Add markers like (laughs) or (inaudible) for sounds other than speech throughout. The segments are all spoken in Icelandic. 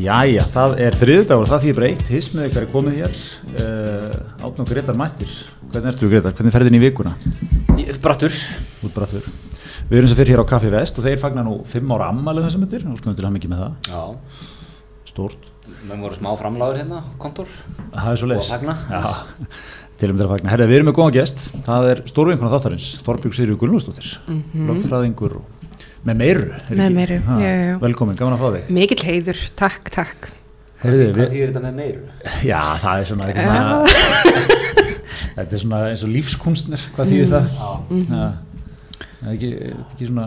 Jæja, það er þriðdagur, það því breytt, hismið ykkar er komið hér, uh, átn og Gretar mættir. Hvernig ertu Gretar, hvernig ferðin í vikuna? Brattur. Út brattur. Við erum sem fyrir hér á Kaffi Vest og þeir fagnar nú fimm ára ammælið þessum myndir, og skoðum til að mikið með það, Já, stórt. við vorum smá framláður hérna, kontor. Það er svo leiðis. Og að fagna. Já, til um til að fagna. Herra, við erum með góða gest, það er stórvinkuna þáttarins, Þorbjörg Sirju Gunnlúsdóttir, mm -hmm. Með meiru. Með meiru, Ha, já, já. Velkomin, gaman að fá þig. Mikill heiður, takk, takk. Herriði, Hvað þýðir þetta með meiru? Já, það er svona, þetta er svona, (laughs) þetta er svona eins og lífskunstnir, hvað þýðir það? Já, það er ekki, er ekki svona,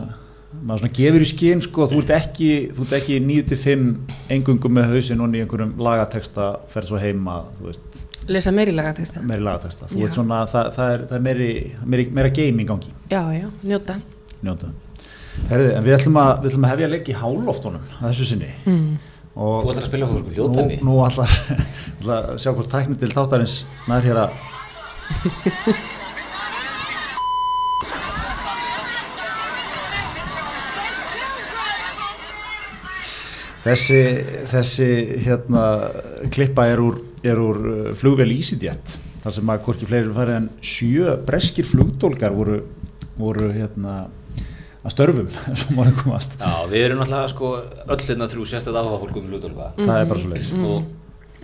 maður svona gefur í skinn, sko, þú ert ekki, þú ert ekki 9-5 engungum með hausinn og í einhverjum lagateksta, ferð svo heima, þú veist, Lesa meiri laga texta. meiri lagateksta. Þú Já. ert svona, það, það er, það er meiri, meiri, meira game í gangi, Já, já, njóta. njóta. Herriði, en við ætlum að, við ætlum að hefja leik í háloftunum að þessu sinni. Mm. Og Þú ætlar að spila fyrir okkur nú, nú ætlar, (laughs) að sjá hvort tækni til þáttarins nær hér að (laughs) þessi, þessi hérna klippa er úr, er úr uh, flugvél EasyJet þar sem að hvorki fleiri færi en sjö breskir flugdólgar voru, voru hérna að störfum (laughs) Já, við erum náttúrulega sko öll hérna þrjú sérstæð áhuga fólkum í Lúdólfa. það er bara svo leiðis Og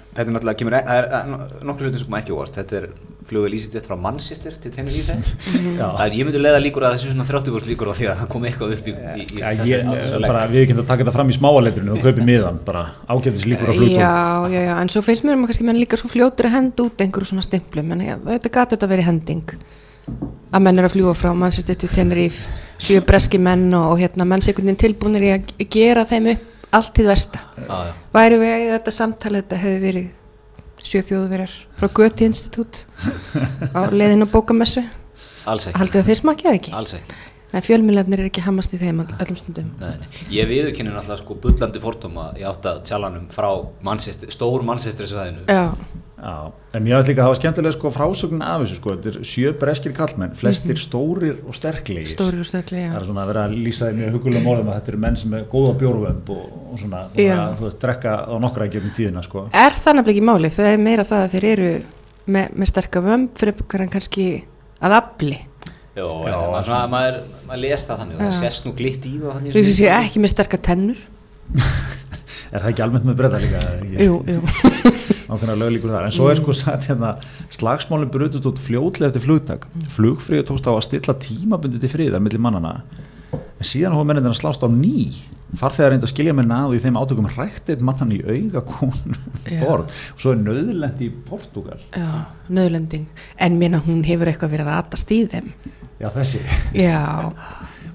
þetta er náttúrulega, kemur, það er nokkur hluti sem kom ekki óvart. Þetta er flugvel ísitett frá Manchester til Tenerife. (laughs) Það er, ég myndi leiða líkur að þessu svona 30% líkur á því að það kom eitthvað upp í, í, í Já, ég, bara, við erum ekki að taka þetta fram í smáaletrinu og kaupi miðan, bara ágætis líkur á flugdól Já, já, já, en svo finnst mér um að kannski menn líka svo fljótur að henda út einhverju svona stimplum, en ég, þetta gati þetta verið hending að menn er að fljúa frá Manchester til Tenerife, sjö breski menn og, og hérna menn sé einhvern veginn tilbúinir í að gera þeim upp allt til versta. Já. Væri við að þetta samtali, þetta hefði verið sjö þjóðverjar frá Göti Institut á (laughs) leiðin á bókamessu. Alls ekki. Haldið að þeir smakkið ekki? Alls ekki. En fjölmjölarnir er ekki hamast í þeim öllum stundum. Nei, nei. Ég viðurkenni náttúrulega sko bullandi fordóma í átt að tjalanum frá stór Manchester svæðinu. Já, en ég ætla líka að hafa skemmtilega sko frásögnin af þessu sko, þetta er sjö breskir kallmenn, flestir stórir og sterklegir. stóri og stöðli, já. Það er svona að vera að lýsa þeim mjög hugulegum orðum að þetta eru menn sem er góða bjórvömb og, og svona, svona þú veist, drekka á nokkra í gegnum tíðina sko. Er það nefnilega ekki máli? Það er meira það að þeir eru með, með sterka vömb fyrir okkar en kannski að afli. Jó, Já, já, maður, svona, maður, maður les það þannig og það sést nú glitt í það þannig. Þú veist ekki með sterka tennur. (laughs) Er það ekki almennt með breyta líka? Jú, jú. (laughs) Ákveðna löglíkur þar. En svo er sko sagt hérna, slagsmálinn brutust út fljótlega eftir flugtak. Flugfríu tókst á að stilla tímabundi til friðar millir mannana. En síðan hófa mennir að slást á ný. Farþegar reynda að skilja með náðu í þeim átökum rækt eitt mannan í auga konu Já. borð. Og svo er nöðlend í Portugal. Já, nöðlending. En minna hún hefur eitthvað verið að atast í þeim. Já, þessi. Já.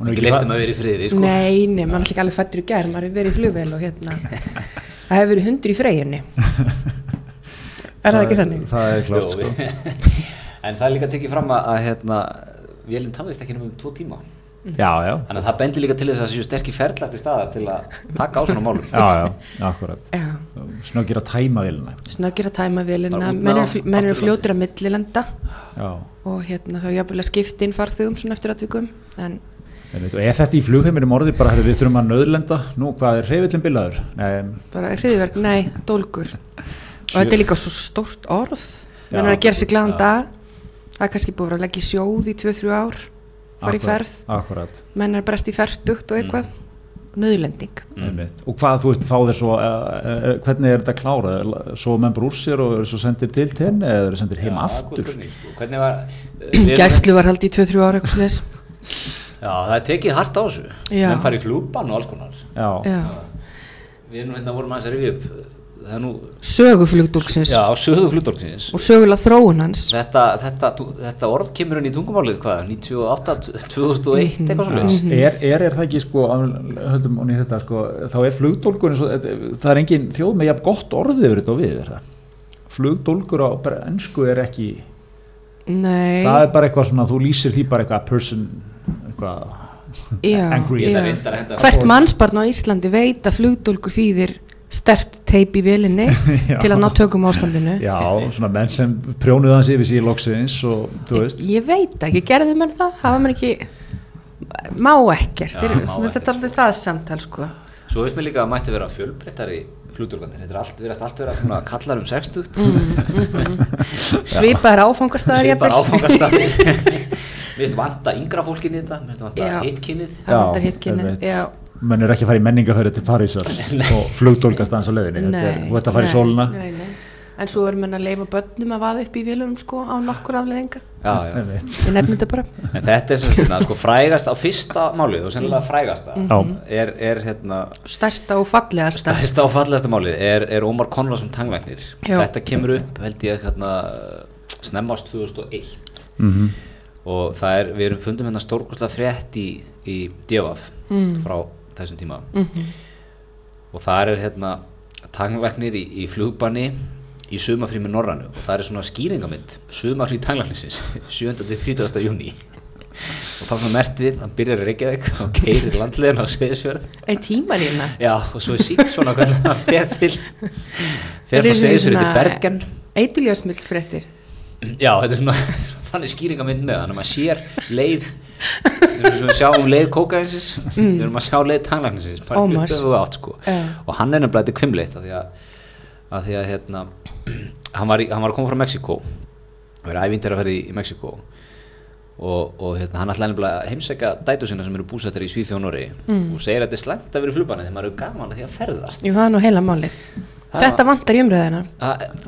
Hún er Ekki leiftum að vera í friði, sko. Nei, nei, maður er ekki alveg fættur í gær, maður er verið í flugvél og hérna. (laughs) Það hefur verið hundur í freyjunni. (laughs) Er það ekki þannig? Það er klart sko. (laughs) en það er líka tekið fram að, að hérna, vélinn tafðist ekki nema um tvo tíma. Já, já. Þannig að það bendir líka til þess að það séu sterkir ferlægt í staðar til að taka á svona málum. Já, já, akkurat. Já. Snöggir að tæma vilna. Snöggir að tæma vélina, menn eru, fl- menn eru aftur í fljótir að millilenda Já. og hérna þá jafnvel að skipta inn farþugum svona eftir atvikum en er þetta í flugheiminum orðið bara, við þurfum að nöðlenda, nú, hvað er reyfillin bilaður? Nei, bara hriðverk, nei, dólgur (laughs) og þetta er líka svo stórt orð menn er að gera sér glæðan dag það er kannski búið að leggja í sjóð í 2-3 ár fara í ferð, Akkurat, menn er brest í ferdugt og eitthvað, nöðlending einmitt. Og hvað, þú veist, fá þeir svo, uh, uh, hvernig er þetta klárað? Svo menn bara úr sér og eru svo sendir til tenni eða eru sendir heim Já, aftur? sko. Hvernig var... (clears throat) við erum- gæslu var haldið í 2-3 ár eitthvað þess Já, það er tekið hart á þessu. Menn fari í flugbann og alls konar. Já, já. Við erum nú hérna vorum aðeins að rifja upp. Það er nú, söguflugdólksins já, sögðu flugdorksins. og sögulega þróun hans Þetta, þetta, þetta orð kemur inn í tungumálið, hvað, 98, 2001, Mhm. eitthvað svo er, er, er það ekki sko, að- höldum onni þetta sko, þá er flugdólgur, svo, það er engin þjóð með jafn gott orðið yfir þetta og við, er það? Flugdólgur á ennsku er ekki, nei, það er bara eitthvað svona, þú lýsir því bara eitthvað person, eitthvað já, angry. Já. hvert mannsbarn á Íslandi veit að flugdólkur þýðir stert teip í vilinni (laughs) Já. til að ná tökum á ástandinu. Já, svona menn sem prjónuðu hans yfir síðan loksins og þú veist. Ég veit ekki, gerði menn það? Hafa menn ekki má ekkert, Já, má þetta ekkert, er aldrei það samtal sko. Svo veist mér líka að mætti vera fjölbreyttari flugdurgandi þetta er allt, við erum allt verið að kalla um 60 svipaðar áfangastæðar svipaðar áfangastæðar (laughs) mér finnst vanta yngra fólkin í þetta mér finnst vanta hitkinnið. Það vantar hitkinnið, já menn er ekki að fara í menningafæri til Parísar og flugdólgast aðeins á leðinni þú ert að fara í sóluna nei, nei. en svo erum við að leifa börnum að vaða upp í vilum sko á nokkur afleðinga ég nefnum þetta bara. En þetta er sem hérna, sko, frægast á fyrsta málið og sennilega frægasta mm. er, er hérna, stærsta og fallegasta. Stærsta og fallegasta málið er, er Ómar Konradsson tangvæknir þetta kemur upp held ég hérna, snemmast 2001 mm -hmm. og það er við erum fundum hérna stórkoslega frétt í, í Djavaf mm. frá þessum tíma. Mm -hmm. og það er hérna tangvæknir í, í flugbanni í sumafrí með Norrannu og það er svona skýringamind sumafrí tanglæknisins 7.30. (laughs) júni og þá er það mert við, hann byrjar í Reykjavík og keirir landlegin á Seyðisfjörð. Ein tíma lína. Já, og svo er síkt svona hvernig það fer til fer frá Seyðisfjörð til Bergen. Eituljósmilsfrettir Já, þetta er svona (laughs) þannig skýringamind með þannig að maður sér leið við sjáum leið kókaðinsins mm. við erum að sjá leið tanglæknisins sko. yeah. og hann er nefnilega kvimleitt að því að, að, því að hérna, hann, var í, hann var að koma frá Mexiko verið ævindir að ferði í, Mexiko og, og hérna, hann ætlaði nefnilega að heimsækja dætu sinna sem eru búsættir í Svíþjónori mm. og segir að þetta er slæmt að vera í flugbanni þegar maður eru gaman að því að ferðast. Jú, það er nú heila máli Þetta vantar í umröðina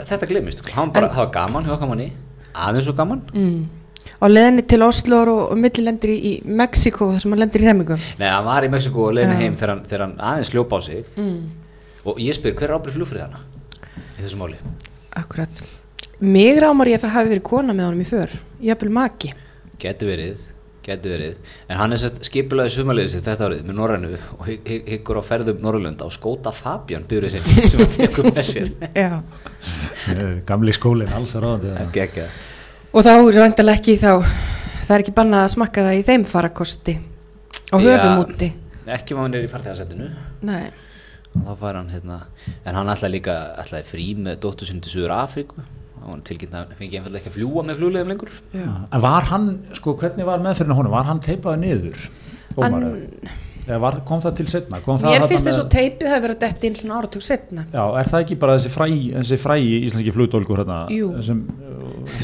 Þetta glemist, hann bara, það var gaman, það var gaman í aðeins og gaman. Mm á leðinni til Oslo og, og millilendir í, í Mexiko þar sem hann lendir í remingum Nei, hann var í Mexiko og leðinni heim þegar hann, þegar hann aðeins hljópa á sig. Mm. og ég spyr, hver er ábyrð flugfrið hana í þessu máli? Akkurat, mig rámar ég að það hafi verið kona með honum í för jafnvel maki. Getur verið, getur verið. En hann er sérst skipilaði sumaliðið sér þetta árið með Norrænu og hyggur á ferðum Norrlunda og skóta Fabian byrjuð sér sem hann tekur með sér. Gamli skólinn, alls er ráðandi Og þá er vantilega ekki þá, það er ekki bannað að smakka það í þeim farakosti á höfumúti. Ekki maður hann er í farþegarsettinu. Nei. Og þá fær hann hérna, en hann ætlaði líka, ætlaði frí með dóttur sinni til Suður Afríku. Að fengi einfallega ekki að fljúa með fljóðlegum lengur. Já. En var hann, sko hvernig var meðferðinu honum, var hann teipaði niður? Hann... Var, kom það til setna? Mér finnst þess að teipið hefur verið dætt inn svona áratug setna Já, er það ekki bara þessi fræ, þessi fræ íslenski flugdólgur hérna, sem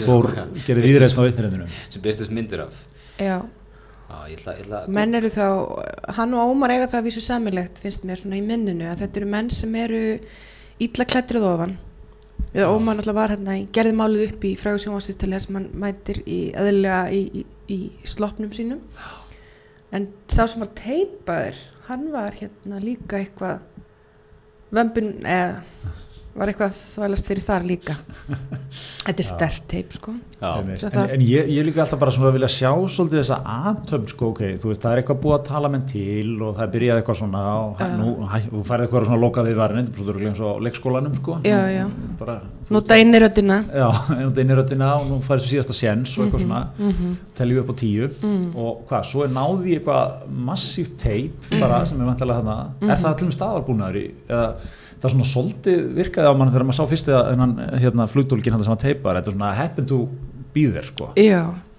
fór, gerir viðreist á vitnirindinu sem byrstust myndir af. Já. Á, ég ætla, ég ætla, menn eru þá, hann og Ómar eiga það að vísu samilegt finnst mér svona í minninu að þetta eru menn sem eru ítla klættrið ofan. Eða Ómar náttúrulega var hérna gerði málið upp í frægusjónvarsýttali þess að mann mætir í eðlilega í, í, í sloppnum sínum en sá sem var teipaður hann var hérna líka eitthvað vömbun eða var eitthvað þvælast fyrir þar líka. (laughs) Þetta er stert teip sko. En, en ég, ég líka alltaf bara svona að vilja sjá svolítið þessa aðtömm sko ok, þú veist það er eitthvað búið að tala menn til og það er byrjað eitthvað svona og þú færði eitthvað svona lokað við varin eins og leikskólanum sko. Já, já. Bara, nota inniröldina já, (laughs) nota inniröldina og nú færði þessu síðasta séns og eitthvað svona. mm -hmm. telju upp á tíu. Mm. og hvað, svo er náði eitthvað massíft teip bara sem er vantilega þarna. Mm -hmm. er það allir staðarbúnaður í eða það er svona svolítið virkaði á mann þegar maður sá fyrst eða hérna, flugdólkin hann sem að teipa þetta er svona happen to be there sko.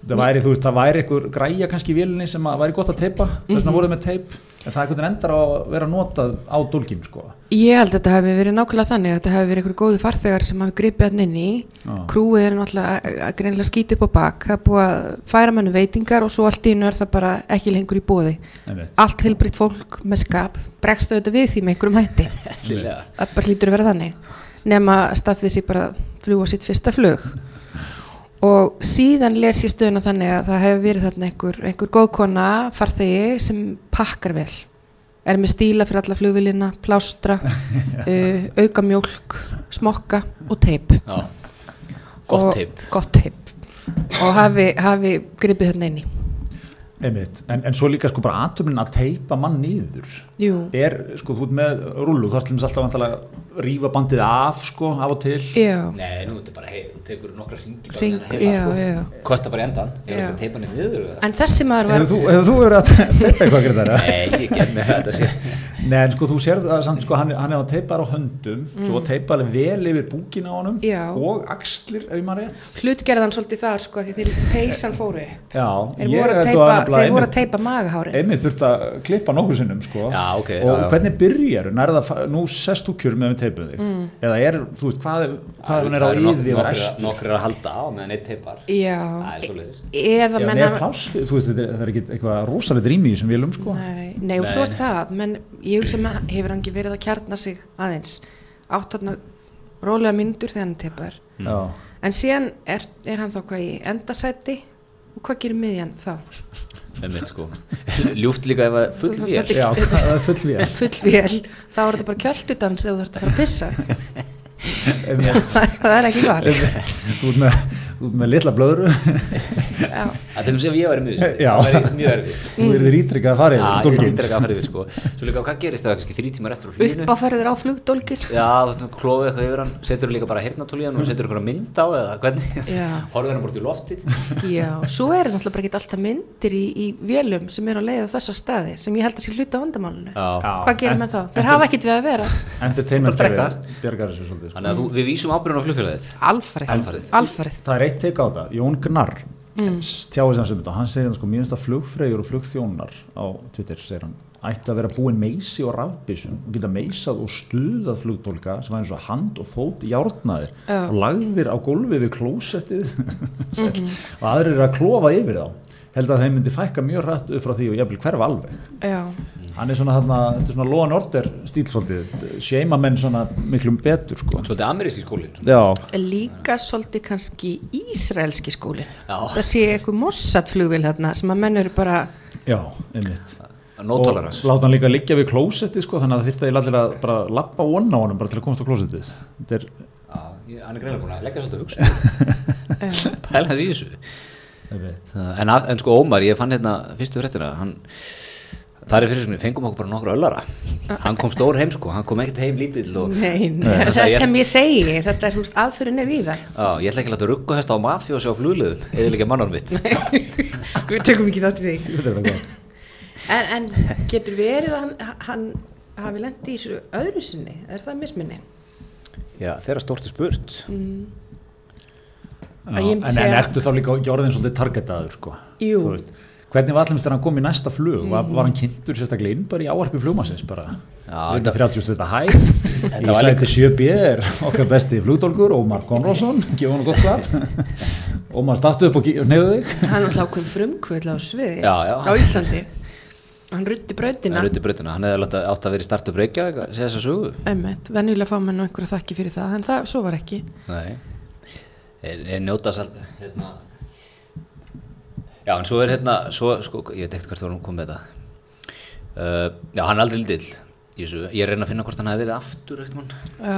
Það væri, þú veist, það væri einhver græja kannski í vilni sem að væri gott að teipa þess vegna -hmm. voruð með teip. En það er einhvern endar að vera notað á dólkim sko. Ég held að þetta hefði verið nákvæmlega þannig að þetta hefði verið einhverju góði farþegar sem hafi gripið hann inn í. Ah. krúið er náttúrulega að greinlega skítið á bak. Það er búið að færa mannu veitingar og svo allt í nú er það bara ekki lengur í bóði allt heilbritt fólk með skap bregstu þetta við því með einhverjum hætti. Það bara hlýtur að vera þannig. Nema staðið sér bara fljúa sitt fyrsta flug og síðan les ég stöðuna þannig að það hefur verið þarna einhver, einhver góðkona farþegi sem pakkar vel. Er með stíla fyrir alla flugvilina plástra, uh, (laughs) auka mjölk smokka og teip. Já, gott teip. gott teip. Og hafi, hafi gripið hérna einni En, en svo líka sko bara aðtöfnin að teipa mann nýður Jú. er sko þú ert með rullu þú ætlum alltaf að rífa bandið af sko af og til já. Nei, nú er þetta bara heið, þú tekur nokkra ringi Ring, já, sko. Kvæta bara endan, að teipa henni nýður En þessi maður var Hefur þú verið að (laughs) teipa eitthvað ekki þar? Nei, ég ger með þetta Nei, en sko þú sér það samt sko hann, hann er að teipa á höndum mm. svo teipa alveg vel yfir búkin á honum já. og axlir, ef ég maður rétt Hlutgerðan svolítið þar sko því þeir peysan fóru Er þeir voru að teipa magahári einmitt þurft að klippa nokkur sinnum sko. Já, okay, og já, hvernig byrjar? Nú sest þú kjör með teipuð þig? Eða er, þú veist, hvað, hvað hann er á yði og restur Nokkur er að halda á meðan eitt teipar. Já, er eða Já, menn neða að pláss, fyrir- þú veist, þetta er- það er ekki eitthvað rosalega drými í þessum vélum, sko. Nei, nei og svo það, menn ég hugsa með hefur hann ekki verið að kjarna sig aðeins? Átt þarna rólega myndur þegar hann tepar Já, en síðan er, er hann þá hvað í endasæti? Og hvað gerir miðjan þá? Sko. (laughs) Ljúft líka ef að full vél. já, (laughs) það er full vél. Full vél, þá er þetta bara kjöldudans ef þú þarfst að fara að pissa. (laughs) Það er ekki var Þú ert með, ert með litla blöðru. Já, Það til dæmis ef ég væri mjög Já. það væri mjög erfið Þú verður ítrykkað að fara Já, yfir ég dólginn. þýttir ekki að fara yfir sko. Svo líka hvað gerist það kannski þrý tímar eftir á fluginu uppáferðir á flugdólgir. Já, þú klófið eitthvað yfir hann setur líka bara hirnatól í hann og setur eitthvað mynd á eða hvernig? Já. horfður hann bort í loftið? Já, svo er náttúrulega bara ekki alltaf myndir í, í vélum sem er á leið á þessa staði sem ég held að sé hluta á vandamálinu. Já. Já. Hvað gerir menn þá? Þeir hafa ekkit við að vera. Entertainment Á. Það er eitt teik á þetta, Jón Gnarr. Tjáði sem sem þetta, hann segir hann sko mér finnst að flugfreyjur og flugþjónar á Twitter segir hann, ætti að vera búin meysi og rafbissum og geta meysað og stuðað flugtólka sem var eins og hand og fót járnaðir Já. og lagðir á gólfi við klósettið. (laughs) Og aðrir eru að klofa yfir þá. Held að þeim myndi fækka mjög hrætt upp frá því og jafnvel hverfa alveg. Já, hann er svona þarna, þetta er svona law and order stíl svolítið, seima menn svona miklum betur sko. Svolítið ameríski skólinn Já, líka svolítið kannski ísraelski skólin. Já. Það sé eitthvað mossat flugvél þarna sem að menn eru bara, já, einmitt. Nótólarans og láta hann líka liggja við klósettið sko, þannig að það þyrfti að allir að bara lappa onna á honum bara til að komast á klósettið. Þetta er, Hann er greinlega búin að leggja svolítið hugsa (laughs) uh, Pæla hans í þessu. En, að, en sko Ómar, ég fann hérna fyrstu fréttina hann, það er fyrir svona, við fengum okkur bara nokkur öllara. Hann kom stór heim sko, hann kom ekkert heim lítill og nei, það það er- sem ég segi, þetta er, húst, aðfyrin er víða. Já, ég ætla ekki að láta rugga hesta á mafjósi á flugluðum eða líka mannar mitt Við (laughs) tökum ekki þátt í það gott. En, en getur verið að hann, hann hafi lendi í þessu öðru sinni, er það misminni? Já, þeirra stórt er spurt. Að Já, en, en segja- ertu þá líka ekki orðin svolítið targetaður sko? Jú. Þú veist, hvernig var allir þegar hann kom í næsta flug? Var, var hann kynntur sérstaklega inn bara í áarpi flugmassins bara? Já, þetta 30 stund að hæ í var 7B er okkar besti flugdólkur Ómar Konrásson, (laughs) gefa hann gott klap Ómar startu upp og nefðu þig. Hann er alltaf okkur frumkvöld á sviði Já, já. á Íslandi. Hann rutti brautina. Er út í breytuna, hann hefði átt að vera í startup Reykjavík að segja þess að sögu. Emmett, venjulega fá menn einhverja þakki fyrir það, en það, svo var ekki. Nei. Er, er njóta salt hérna Já, en svo er hérna svo, sko, ég veit ekkert hvert var hún kom með þetta uh, Já, hann er aldrei þessu, ég að reyna að finna hvort hann hefði verið aftur eitthvað. Já,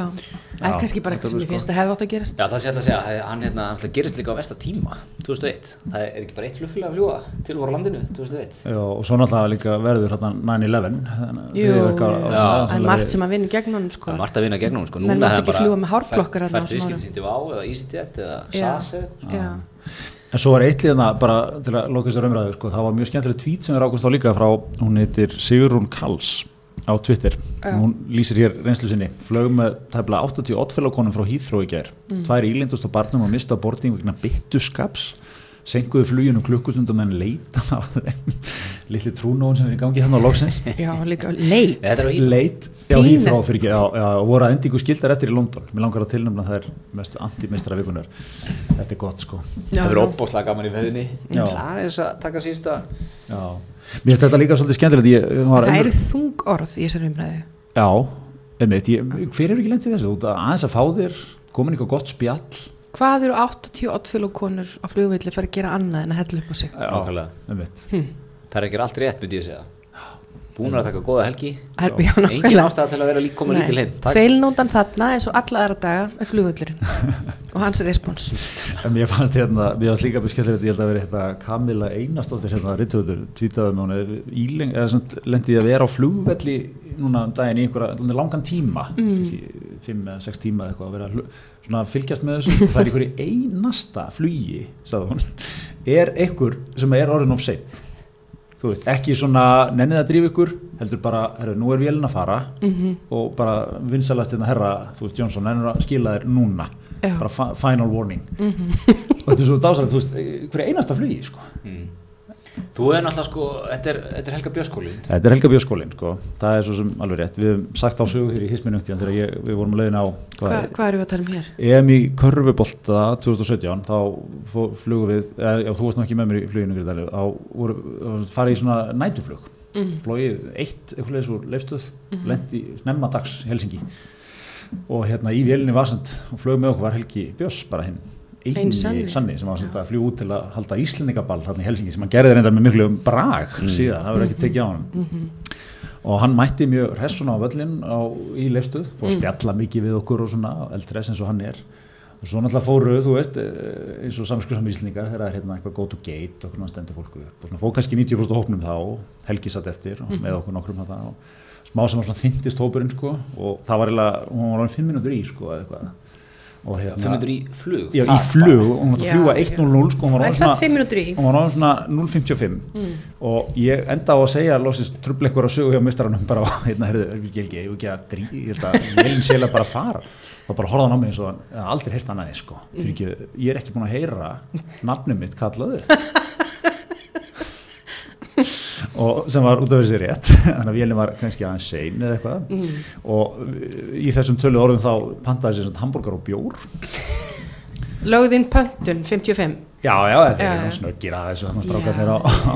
það er kannski bara eitthvað sem ég finnst að hefði átt að gerast. Já, það sé alltaf að segja, hann hérna, hann gerist líka á vesta tíma 2001, það er ekki bara eitt flugfélag að fljúa til voru landinu 2001 Já, og svo náttúrulega líka verður hérna 9-11 þannig að Jú, það er margt sem að vinna gegn honum, sko. Það er margt að vinna gegn hún, sko. Núna hefði ekki bara fljúga með hárflokkar fært- þarna En svo var eitt liðna bara til að loka þessar umræðu sko, það var mjög skemmtileg tvít sem er ákvæmst á líka frá, hún heitir Sigrún Kalls á Twitter, hún lýsir hér reynslu sinni, flög með tæfla 80 oddfélagonum frá Heathrow í gær. Tvær ílindust á barnum og mista borting vegna byttuskaps senkuðu fluginu klukkustundum en leita að þeim litli trúnóun sem er í gangi hérna á loksins Já, líka leit. Er leit, já. Heathrow fyrir ekki já, já, og voru að endingu skildar eftir í London mér langar að tilnæmna það er mestu anti-meistara vikunar þetta er gott sko Já, Það verður já. óbúslega gaman í veðinni Já. Það er þess að taka já. mér finnst þetta líka svolítið skemmtilegt ég, var Það eru þung orð í þessari umræðu. Já, einmitt, ég, hver er ekki lendið þessu? Út að aðeins að fá þér, komin eitthvað gott spjall. Hvað eru 80 oddfélag konur á flugvilli fyrir að gera annað en að hella upp á sig? Einmitt. Það er ekki allt rétt, myndi ég segja Búin að taka góða helgi er- já, Engin ástæða til að vera lík koma lítil heim Takk. Feilnótan þarna eins og alla aðra daga er flugvöllurinn (laughs) og hans respons. En mér fannst hérna, mér fannst líka beskjallið ég held að vera hérna Kamila Einarsdóttir hérna rítuður, tvítaðum hún lendið að vera á flugvelli núna um daginn í einhverja langan tíma, mm. Fimm eða sex tíma eða eitthvað að vera svona að fylgjast með þessu og það er einhverju einasta flugi, sagði hún, er einhver sem er orðin of sein þú veist, ekki svona nennið að drífa ykkur, heldur bara, herru, nú er vélina að fara -hmm. og bara vinsalast hérna herra, þú veist, Jónsson, nennir að skila þér núna, Já. bara fi- final warning -hmm. og þetta er svo dásalegt, þú veist, hverja einasta flugi, sko Mm. Þú er náttúrulega sko, þetta er, þetta er Helga Björnskólin Þetta er Helga Björnskólin sko, það er svo sem alveg rétt. Við hefum sagt á sögu hér í hisminungtíðan þegar ég, við vorum leiðin á Hva, Hvað eru við að tala um hér? EM í Körfubolta 2017 þá flugum við, eða, já, þú varst náttúrulega ekki með mér í fluginu þá farið í svona nætuflug mm. flóið eitt eitthvað leðis úr leifstöð mm. lendi snemma dags Helsingi og hérna í vélini vasand og flög með okkur var Helgi Björns bara hinn eini sanni. sanni sem var að fljú út til að halda Íslendingaball hérna í Helsingi sem hann gerði reyndar með miklu brag mm. síðan, það verður ekki tekið á hann mm -hmm. og hann mætti mjög hressun á völlin á, í leifstuð, fór að mm. spjalla mikið við okkur og svona eldres eins og hann er og svo náttúrulega fóru, þú veist eh, eins og samskursam íslendingar þegar það er hérna eitthvað go to gate og hvernig hann stendur fólku upp og svona fóð kannski 90% hóknum þá Helgi satt eftir mm með okkur nokkrum þetta og smá sem var svona þyndist hópurinn sko og það var eiginlega, hún var alveg 5 minútur í sko eða eitthvað Hérna, 500 í flug. Já, í flug, hún var að fljúa 1.00 sko, hún var á svona 0.55 mm. og ég enda á að segja losist trubleikur á sögu hjá mistaranum bara, (laughs) hérna, herðu, ég held ekki að drí, ég held að velin sélega bara fara. Þá bara horfaði hann á mig eins og hann aldrei heyrt hann aðeins sko, fyrir ekki, ég er ekki búin að heyra nafnum mitt kallaðu (laughs) og sem var út af þessi rétt (laughs) þannig að vélum var kannski aðeins sein eða eitthvað. Mm. og í þessum tölu orðum þá pantaði sér hambúrgar og bjór. Lögðinn pöntun 55 Já, já, þetta er snöggir að þessu þannig að strákarnir á, á,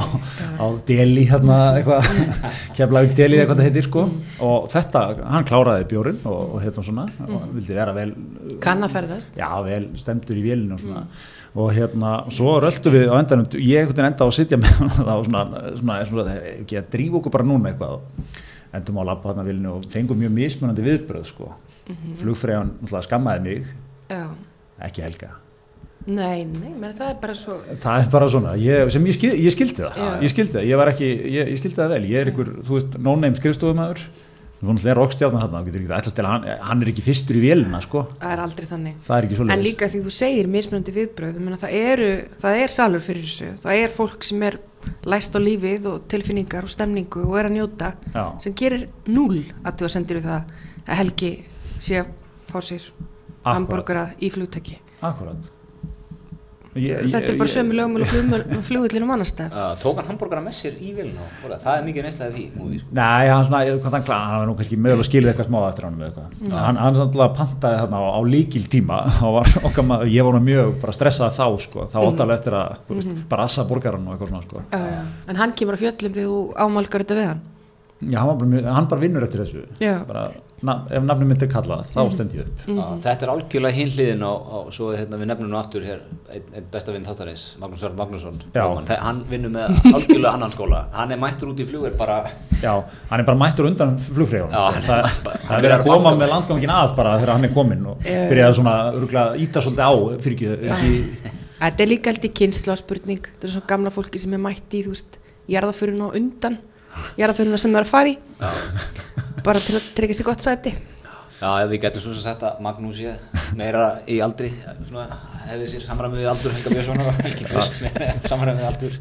á deli hérna eitthvað, (laughs) keflaug deli eitthvað þetta heitir sko. Mm. og þetta, hann kláraði bjórin og, og hérna svona. Mm. og vildi vera vel Kannaferðast Já, vel stemtur í vélinu og svona. Mm og hérna, svo röldu við á endanum, ég ekkert enda á að sitja með (laughs) það og svona, svona, svona ekki að drífa okkur bara núna eitthvað endum á lappa þarna vilinu og fengum mjög mismunandi viðbröð sko, mm -hmm. flugfræðan skammaði mig, Já. ekki helga Nei, nei, menn það er bara svo Það er bara svona, ég, sem ég, skil, ég skildi það Já. ég skildi það, ég var ekki, ég, ég skildi það vel ég er ykkur, þú veist, no-name skrifstofumæður Þannig að rokkstjárnan hann, hann er ekki fyrstur í vélina sko. Það er aldrei þannig. Er. En líka því þú segir mismunandi viðbröð, það, eru, það er salur fyrir þessu, það er fólk sem er læst á lífið og tilfinningar og stemningu og er að njóta Já. sem gerir núl að þú að sendir það að Helgi sé að fá sér hamburgera í flugtæki. Akkurat. Ég, ég, þetta er bara sömu lögum og (laughs) flugvillinu mannastæð uh, tók hann hambúrgara með sér í vilna það er mikið neistlega því múið, sko. Nei, hann, svona, ég, hann, hann var nú kannski mögulega skilðið eitthvað smá eftir hann mm. hann, hann sannlega pantaði þarna á, á líkil tíma (laughs) var okkar, ég var mjög stressað þá sko, þá mm. óttalega eftir að mm -hmm. bara assa borgaran og eitthvað svona sko. uh, ja. En hann kemur á fjöllum þegar þú ámálgar þetta við hann Já, hann bara, hann bara vinnur eftir þessu bara na, ef nafnum myndi kallað, þá mhm. stend ég upp. Mm -hmm. Þetta er algjörlega hinliðin á, á svo hérna, við nefnum nú aftur hér einn ein besta vinn þáttarins, Magnús Sörn Magnússon. Hann vinnur með algjörlega annan skóla. Hann er mættur út í flugur bara. Já, hann er bara mættur undan flugfríðun sko. það, það er verið að koma með landgangin að bara þegar hann er komin og byrjaði svona öruglega íta svolítið á fyrir ekki Þetta er líka alltaf kynsla spurning, þetta er svona gamla fólki sem er mætti í þú veist, jarðaförun og undan jarðaföruna sem það er að fara í bara til að tryggja sér gott sæti. Já, ef við getum svo sem sagt að Magnús ég meira í aldri svona, hefði sér samræmið við aldur Helga Björnsson og Helgi Björns samræmið við aldur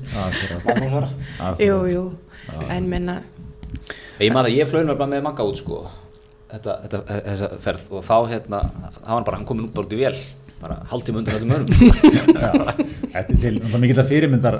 Magnús var Jú, jú, en menna Ég maður að ég flögin var bara með Magga út sko þetta, þetta, þessa ferð. Og þá hérna, þá var hann bara, hann komin út bara út í vél bara haldið mundur öllum önum (laughs) Þetta er til, það er mikill að fyrirmyndar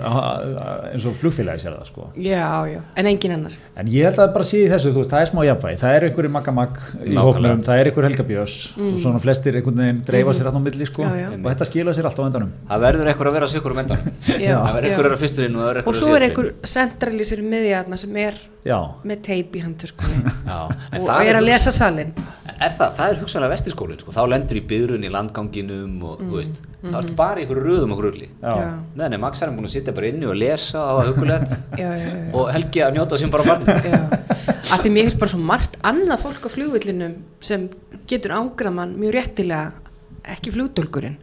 eins og flugfélagi sér það sko. Já, já, en engin annar. En ég held að bara sé þessu, þú veist, það er smá jafnvæg það er einhverju magamag í hóknum, það er einhverju helgabjós mm. og svona flestir einhvern veginn dreifa mm. sér alltaf á milli sko. Já, já. og þetta skila sér alltaf á endanum. Það verður einhver að vera sikur um endanum. Það verður einhver að vera fyrsturinn og, og svo er einhver centralísir miðjarna sem er með teip í handtöskunni. (laughs) Og er að lesa salin er það, það er hugsanlega vestirskólinn sko. þá lendur í byðrun í landganginum og mm. veist, mm. það er bara ykkur röðum og grulli. Meðan er er búin að sitta bara inni og lesa á það hugulegt (laughs) og Helgi að njóta sem bara barn að því mér finnst bara svo margt annað fólk á flugvillinum sem getur ángraman mjög réttilega ekki flugdólkurinn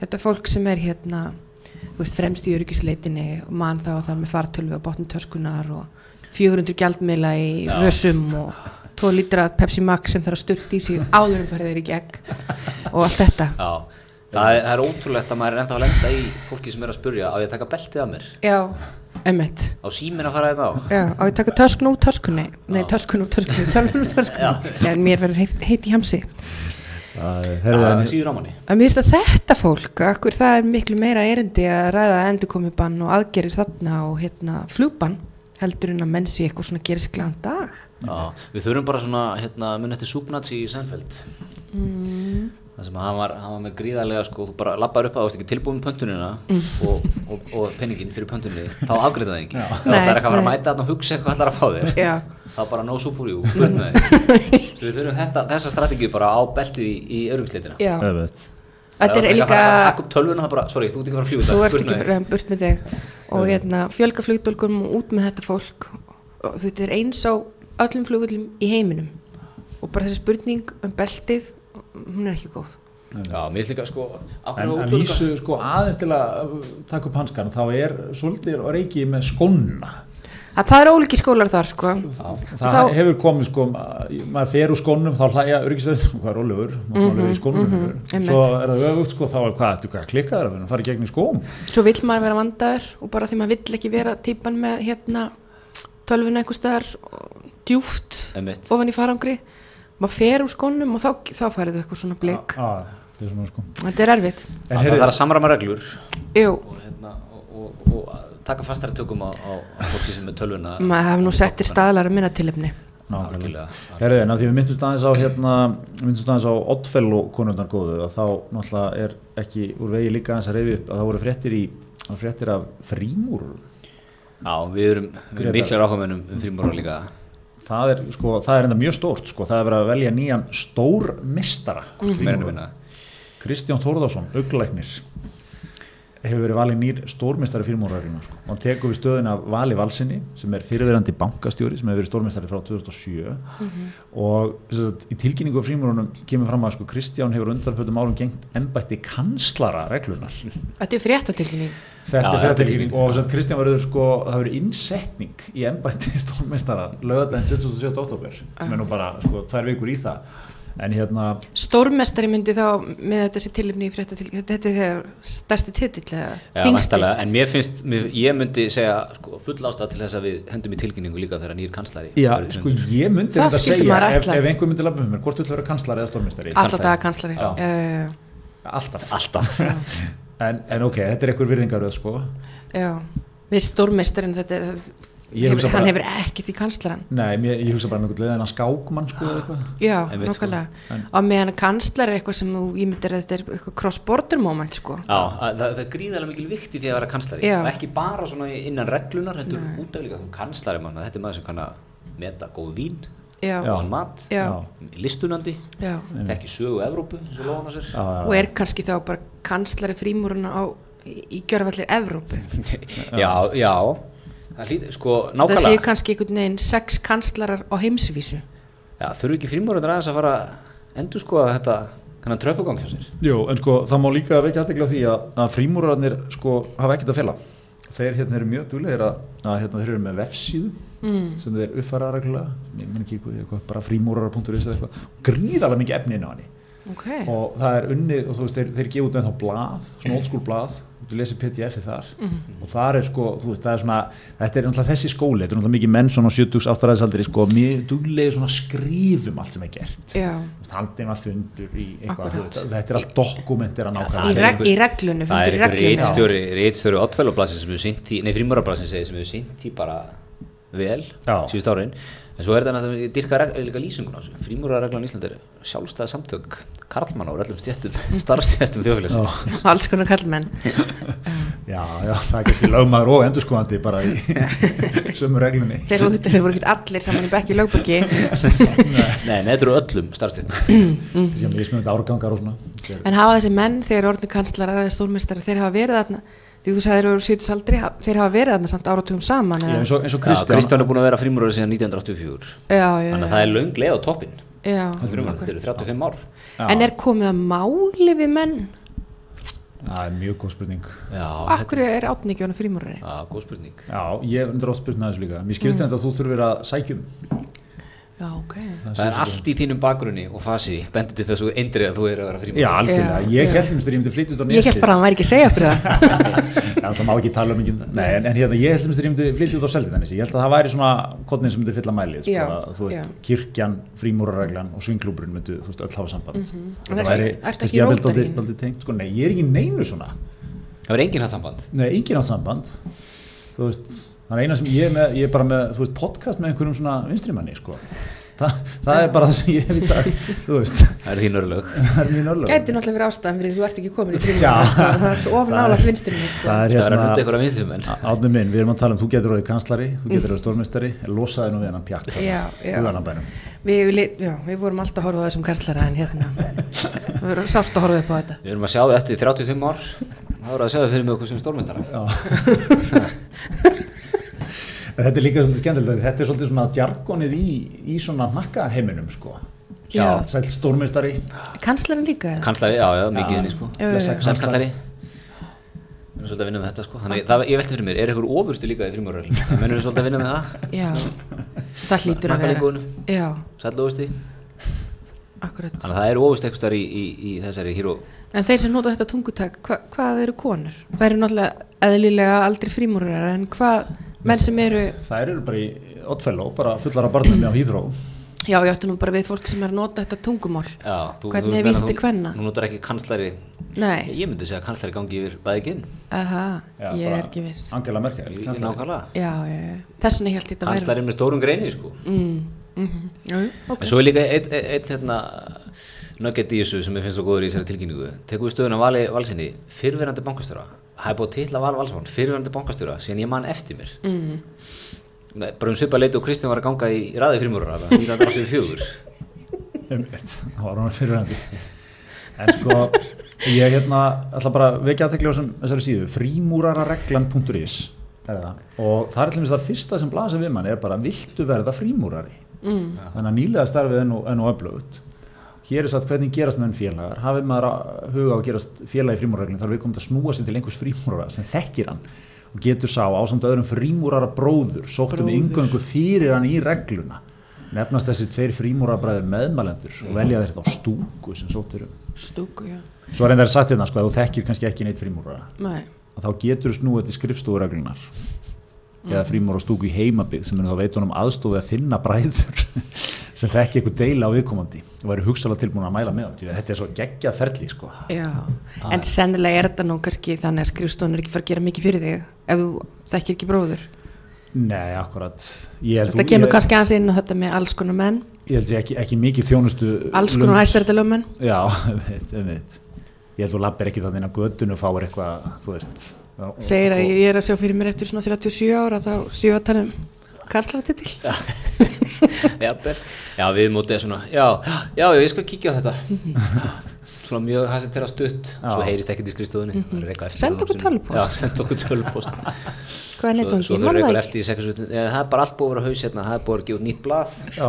þetta fólk sem er hérna veist, fremst í öryggisleitinni og mann þá þar með fartölvi og botntöskunar og 400 gjaldmeila í vössum og 2 lítra Pepsi Max sem þarf að sturt í sig áðurum farið þeir í gegn og allt þetta. Já, það er, það er ótrúlegt að maður er ennþá að lenda í fólki sem er að spurja á ég að taka beltið af mér? Já, emmett Á símin að fara þetta á? Já, á ég að taka töskun úr töskunni Nei, töskun úr töskunni, tölvun úr töskunni Já, mér verður heit, heit í hamsi. Það síður á manni. Að mér finnst að þetta fólk akkur það er miklu meira erindi að ræða endurkomibann og aðgerir þarna og hérna flugbann heldur en að menn sé eitthvað svona gerist glæðan dag Já, við þurfum bara svona hérna, mun eftir Súpnats í Seinfeld mm. það sem hann var, hann var með gríðarlega sko, þú bara lappar upp að þú veist ekki tilbúin pöntunina mm. og, og, og penningin fyrir pöntunni þá afgriða það ekki það er ekki að vera að mæta þarna og hugsa eitthvað allar að fá þér Já. þá bara no með þig (laughs) svo við þurfum þetta, þessa strategið bara á beltið í, í öryggsleitina Já. Þetta er líka að hakka upp tölvuna það bara, sorry, þú ert ekki að fara að fljúta þú ert ekki bara burt með þig. Og hérna fjölga flugdólgum og út með þetta fólk. Og þú veit, þetta er eins á öllum flugvöldum í heiminum. Og bara þessi spurning um beltið hún er ekki góð. Já, mér finnst líka sko En að vísu sko aðeins til að taka upp hanskan þá er svolítið reiki með skónuna að það er óliki skólar þar sko. Það Þá- hefur komið sko maður fer úr skónum þá hlæja örgisverðin (laughs) hvað er rólegur, maður mm -hmm, í skónum mm einmitt. svo er það öfugt sko þá er hvað, ertu hvað klikkaður að fara í gegn í skóm? Svo vill maður vera vandaður og bara því maður vill ekki vera típan með hérna tölvuna einhver staðar djúft Einmitt. ofan í farangri. Maður fer úr skónum og þá, þá færið eitthvað svona blik. ah, það er svona sko. Þetta er erfitt. En Það heyrðu, þarf að samrama reglur. Jú, og, hérna, og, og, og taka fastari tökum á, á á fólki sem er tölvuna. Maður hefði nú settir staðlar að minna tilefni. Nákvæmlega. Að því við myndumst aðeins á hérna, myndumst aðeins á Oddfellow konundar góðu að þá náttúrulega er ekki úr vegi líka aðeins að reyfi upp að það voru fréttir í það voru fréttir af frímúr. Já, við erum, við erum miklar áhugamennum um frímóra líka. Það er, sko, það er enda mjög stórt sko, það er verið að velja nýjan stór mistara meira en að vinna Kristján Þórðarsson, auglæknir hefur verið valið nýr stórmestari fyrirmóraðurinn sko. og hann tekur við stöðin af Vali Valsinni sem er fyrirverandi bankastjóri sem hefur verið stórmestari frá 2007 og sem sagt, í tilkynningu af fyrirmórunum kemur fram að sko, Kristján hefur undanfjöldum árum gengt ennbætti kanslara reglunar Þetta er fréttatilkynning. Þetta er þetta fyrirtilkynning og sem sagt, Kristján verður sko, það verður innsetning í ennbætti (laughs) stórmestara lögadaginn 27. oktober sem er nú bara sko, tvær vikur í það en hérna Stórmestari myndi þá með þessi tilefni í fréttatilkynning þetta er þegar stærsti titill eða Já, þingsti væntanlega, en mér finnst, mér, ég myndi segja sko, full ástæða til þess að við hendum í tilkynningu líka þegar nýr kanslari Já, sko ég myndi Það þetta segja ef, ef einhver myndi labba með mér, hvort vil vera kanslar eða stórmestari Alltaf. daga kanslari. Já. uh, alltaf, Alltaf. (laughs) En, en ok, þetta er einhver virðingaröð sko. Já, við stórmestarinn þetta er hefur, hugsa hann bara- hefur ekkert í kanslaran Nei, mér, ég hugsa bara með einhvern leðina skákmann sko eða eitthvað. Já, Einmitt, sko. og meðan kanslar er eitthvað sem þú ímyndir að þetta er eitthvað cross-border moment sko. Já, að- það, það er gríðarlega mikil vikti því að vera kanslari. Já. og ekki bara svona innan reglunar heldur út af líka kanslari mann, þetta er maður sem kann að meta góð vín, Já, Já. góðan mat já, listunandi, já. þekki sögu Evrópu eins og og er kannski þá bara kanslari frímúruna á í, í gjörfallir Evrópu. (laughs) Já, já það hlýt, sko, það séu nákvæmlega kannski einhvern veginn sex kanslarar á heimsvísu. Já, þurfu ekki frímúrundur aðeins að fara endur sko að þetta kannan tröpugang hjá sér? Jú, en sko það má líka vekja aðtekla því að, að frímúrarnir sko hafa ekkert að fela. Þeir hérna eru mjög duglegir að, að hérna, þeir eru með vefsíðu mm. sem þeir uppfæra reglulega. Bara eitthvað. Gríðarlega mikið efni inn á henni. Ok, og það er unnið og þú veist þeir, þeir gefa út ennþá blað, svona old school blað þú lesir pdf-ið þar og þar er sko, þú veist, það er svona þetta er náttúrulega þessi skóli, þetta er náttúrulega mikið menn svona á 70s, 80 sko, mjög duglega svona skrifum allt sem er gert. Já. Haldin að fundur í eitthvað, þetta er allt dokumentir að í, nákvæmlega er í reglunni, það er fundur í einhver reglunni. reitstjóri reitstjóri Oddfellow-blasin sem hefur sýnt í nei, frímúrarblasin segir sem hefur sýnt í bara vel síðust árin en svo er þetta að dyrka reg, líka lýsinguna frímúrarreglan í Íslandi er sjálfstæða samtök karlmanna úr öllum stjættum (laughs) starfstjættum þjóðfélags (laughs) alls konar kallmenn já, já, það er kannski lögmaður og endurskóðandi bara í (laughs) sömu reglunni. Þeir voru, þeir voru ekki allir saman í bekki lögböki nei, nei, þetta eru öllum starfstjættum sem (clears throat) lísmjöndi árgangar og svona. En hafa þessi menn þegar orðinu kanslarar eða stórmestari þeir hafa verið þarna því þú sagði þeir eru sýtus aldrei þeir hafa verið þarna samt áratugum saman Já, eins og, eins og Kristján, Kristján, Kristján er búin að vera frímúrar síðan 1984 já, já, þannig að það er löng leið á toppin já, þetta eru akkurat. þetta eru 35 ár. Já. en er komið að máli við menn? Það er mjög góð spurning. Já, akkur er átni ekki á hana frímúrari? Já, góð spurning. Já, ég hef undir spurt með þessu líka. Mér skilst mm. þetta að þú þurfir að sækjum Já, ok. það er allt í þínum bakgrunni og fasi bendur til þessu eindrið að þú er að vera frímur Já, algjörlega, Já, ég held að ég myndi flytja út á Ég held bara að hann væri ekki að segja okkur það. (laughs) Já, það má ekki tala um ekki Nei, en, en hérna, ég held að ég myndi flytja út á Seltjarnarnesi. Ég held að það væri svona kodnin sem myndi fylla mælið sko, Já, að, Þú veist, já. kirkjan, frímúrareglan og svingklúburinn myndu, þú veist, öll hafa samband. En Það ertu væri sko, Nei, ég það enginn samband. Nei, engin átt samband. Þú veist, það er eina sem ég er með Ég er bara með, þú veist, podcast með einhverjum svona vinstrimanni, sko Þa, það er bara það sem ég hef í dag Þú veist, það er þín örlög (laughs) það er mín örlög Gæti náttúrulega verið ástæðan fyrir því þú ert ekki komin í þrjum Já. sko. það er of nálægt vinstirinu sko. Það er það er að hérna hluta ykkur að vinstri menn Átni minn, við erum að tala um þú getur orðið kanslari, þú getur orðið stórmestari, losaði nú við hennan pjakk. Já, já. Huganabænum. við, við, já, (laughs) (laughs) þetta við erum að sjá það eftir 35 ár það voru að sjá það fyrir mig okkur sem stórmestara En þetta er líka svolítið skemmtilegt, þetta er svolítið svona jargonið í, í svona nakkaheiminum, sko. Já. Sæl stórmestari, kanslarinn líka eða? kanslari, já, já, mikið inni sko. Sælkanslari við erum svolítið að vinna með þetta sko. Þannig, það, ég velti fyrir mér, er ykkur ofurstu líka í frímuröðin það (laughs) mennur við svolítið að vinna með það? Já, það hlýtur að vera. já, sæll akkurat. Þannig að það er ofurstu eitthvað í, í, í þessari híró en þeir sem nota þetta tungutak hva, hvað eru konur? það eru náttúrulega eðlilega aldrei frímúrar en hvað, menn sem eru þær eru bara í Oddfellow, bara fullar af barnum á Hýþró. já, ég ætti nú bara við fólk sem er að nota þetta tungumál. Já, þú, Hvernig er meina vísti þú- notar ekki kanslari. Nei, Ég myndi segja að kanslari gangi yfir bæði ginn aha, Já, ég er ekki viss. Angela Merkel, kanslari. Nákvæmlega. Já, já, já, þess vegna ég held þetta Kanslari með stórum greini sko. Mm, mm já, já, ok. En svo er líka einn ein, ein, hérna nugget í þessu sem ég finnst svo góður í þessari tilkynningu. Tekum við stöðuna vali valsinni Fyrverandi bankastjóra Það er búið að titla val valsvon Fyrverandi bankastjóra Síðan ég man eftir mér mm. Nei, Bara um svipa leiti og Kristján var að ganga í raði frímúrar 1984 Einmitt, það var hann fyrirhandi en sko ég hérna ætla bara að vekja aðtekli á þessari síðu frímúrarareglan.is það. og það er til dæmis það fyrsta sem blasa við mann er bara viltu verða frímúrari Mm. þannig að nýlega starfið er nú, er nú öflugt hér er satt hvernig gerast menn félagar. Hafið maður að huga á að gerast félagi í frímúrarreglun þarf við komið að snúa sér til einhvers frímúrara sem þekkir hann og getur sá ásamt öðrum frímúrara bróður sóttum Bróður. yngöngu fyrir hann í regluna. Nefnast þessi tveir frímúrabræður meðmælendur og velja þeir þá stúku sem sóttir um. Stúku, já. Svo er einnig sagt hérna sko að þú þekkir kannski ekki neitt frímúrara nei, þá getur þú snúið til skrifstofureglunar eða frímúra stúku í heimabið sem er þá veit honum aðstóði að finna bræður (laughs) sem þekki eitthvað deila á viðkomandi og eru hugsalega tilbúin að mæla með að þetta er svo geggjað ferli sko. En sennilega er þetta nú kannski þannig að skrifstofun er ekki fara að gera mikið fyrir þig ef þú þekkir ekki bróður. Nei, akkurat. Ég þetta kemur ég, kannski aðeins inn á þetta með alls konar menn. Ég held ég ekki, ekki mikið þjónustu alls konar hæstærdalöfmenn Já, (laughs) einmitt, einmitt. Ég held þú lappir ekki þannig að göttinu og fáir eitthvað, þú veist og- segir að ég er að sjá fyrir mér eftir svona 37 ára þá séu að tala um karslatitil (laughs) Jafnvel. Já, við mótið svona Já, já, já, ég skal kíkja á þetta (laughs) Svona mjög hans til að stutt Já. Svo heyrist ekkert í skrifstofunni. Mm Senda okkur tölvupóst. Já, senda okkur tölvupóst (laughs) hvað er Svo, neittungi, svo ég þau man reykur það er bara allt búið að vera haus hérna. Það er búið að gefa út nýtt blað. Já.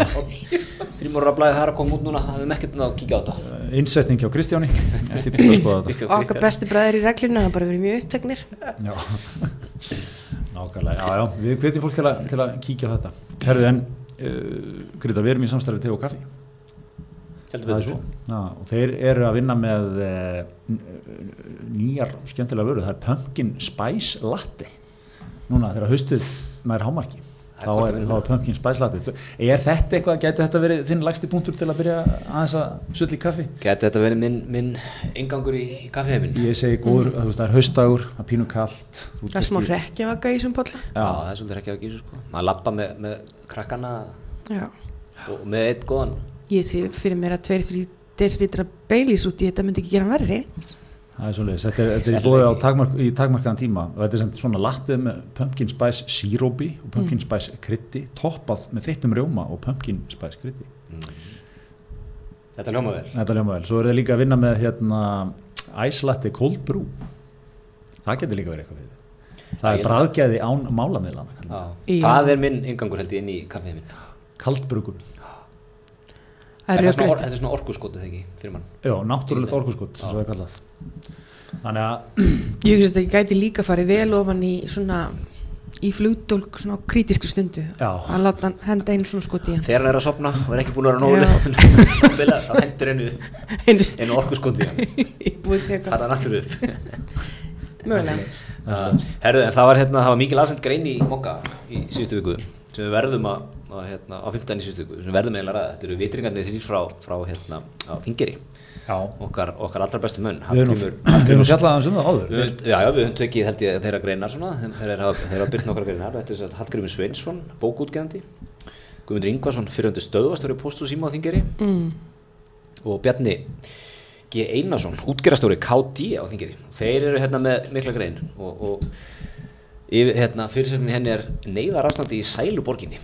(laughs) Frímóra blaðið það er að koma út núna. Það er ekkert að kíkja á þetta. Innsetning hjá Kristjáni. (laughs) Til okkar besti bræðir í reglinu það bara verið mjög uppteknir. Já, nákvæmlega, já, já, við hvetjum fólk til að, til að kíkja á þetta. Herðu, en uh, Greta, við erum í samstarfi te og kaffi. Heldur Það er betur. svo. Já, og þeir eru að vinna með uh, nýjar skemmtilega vöru, það er Pumpkin Spice Latte. Núna, þegar haustið nær hámarki. Er Þá er, þá er Pumpkin Spice Latte. Er þetta eitthvað, gæti þetta verið þinn lagsti punktur til að byrja aðeins að sull í kaffi? Gæti þetta verið minn, minn ingangur í, í kaffiheimin? Ég segi góður, mm. það er haustdagur, það er pínu kallt. það er smá rekkjavaka í þessum polla Já, það er svolítið ekki að gísu sko Maður lappa með, með krakkana já. og með eitt góðan ég sé fyrir mér að 2-3 desilitra beilis út í þetta myndi ekki gera hann verri Það er svolítið, þetta er, þetta er í bóði á takmark, í takmarkaðan tíma og þetta er svona lattið með pumpkin spice sírópi og pumpkin spice krytti toppað með þittum rjóma og pumpkin spice krytti. Þetta ljóma vel Þetta er ljóma vel. Svo er það líka að vinna með hérna ice latte cold brew. Það getur líka verið eitthvað fyrir þið. Það er bræðgæði án. Já. Það er minn ingangur held ég inn í kaffiheimin Kaldbrugun. Það er Þetta er svona, or, rökrætt þetta er svona orkuskotið ekki? Fyrir mann. Já, náttúrulegt er kallað. Þannig að, ég hugsa að þetta gæti líka farið vel ofan í svona í flugdólk svona á krítiskri stundu. Já. að láta hann henda einu svona skoti í hann. Þegar hann er að sopna og er ekki búin að vera nógu þá hendur hennu einu einu orku skoti hann. Í búið þegar hann aftur upp. Mögulega. Uh, herðu, en það var, hérna, það var mikið lasend grein í Mokka í síðustu viku sem við verðum að, að hérna, á 15. í síðustu viku sem verðum eiginlega að ræða, þetta eru vitringarnir þrýr frá, frá hérna, á Þingeri Já, okkar, okkar allra bestu munn við erum nú- (clears throat) við erum nú fjallað aðeins um það áður Við, já, já, við höfum tekið held ég þeirra greinar svona, þeir eru að- þeir eru að byrja nokkar greinar, þetta er svo Hallgrímur Sveinsson, bókútgefandi, Guðmundur Ingvarsson, fyrirhundi stöðvastóri postu síma á Þingeri mm. og Bjarni G. Einarsson, útgerastóri KD á Þingeri. Þeir eru hérna með mikla grein og, og hérna, fyrirsögnin henni er neyðar ástandi í Sæluborginni.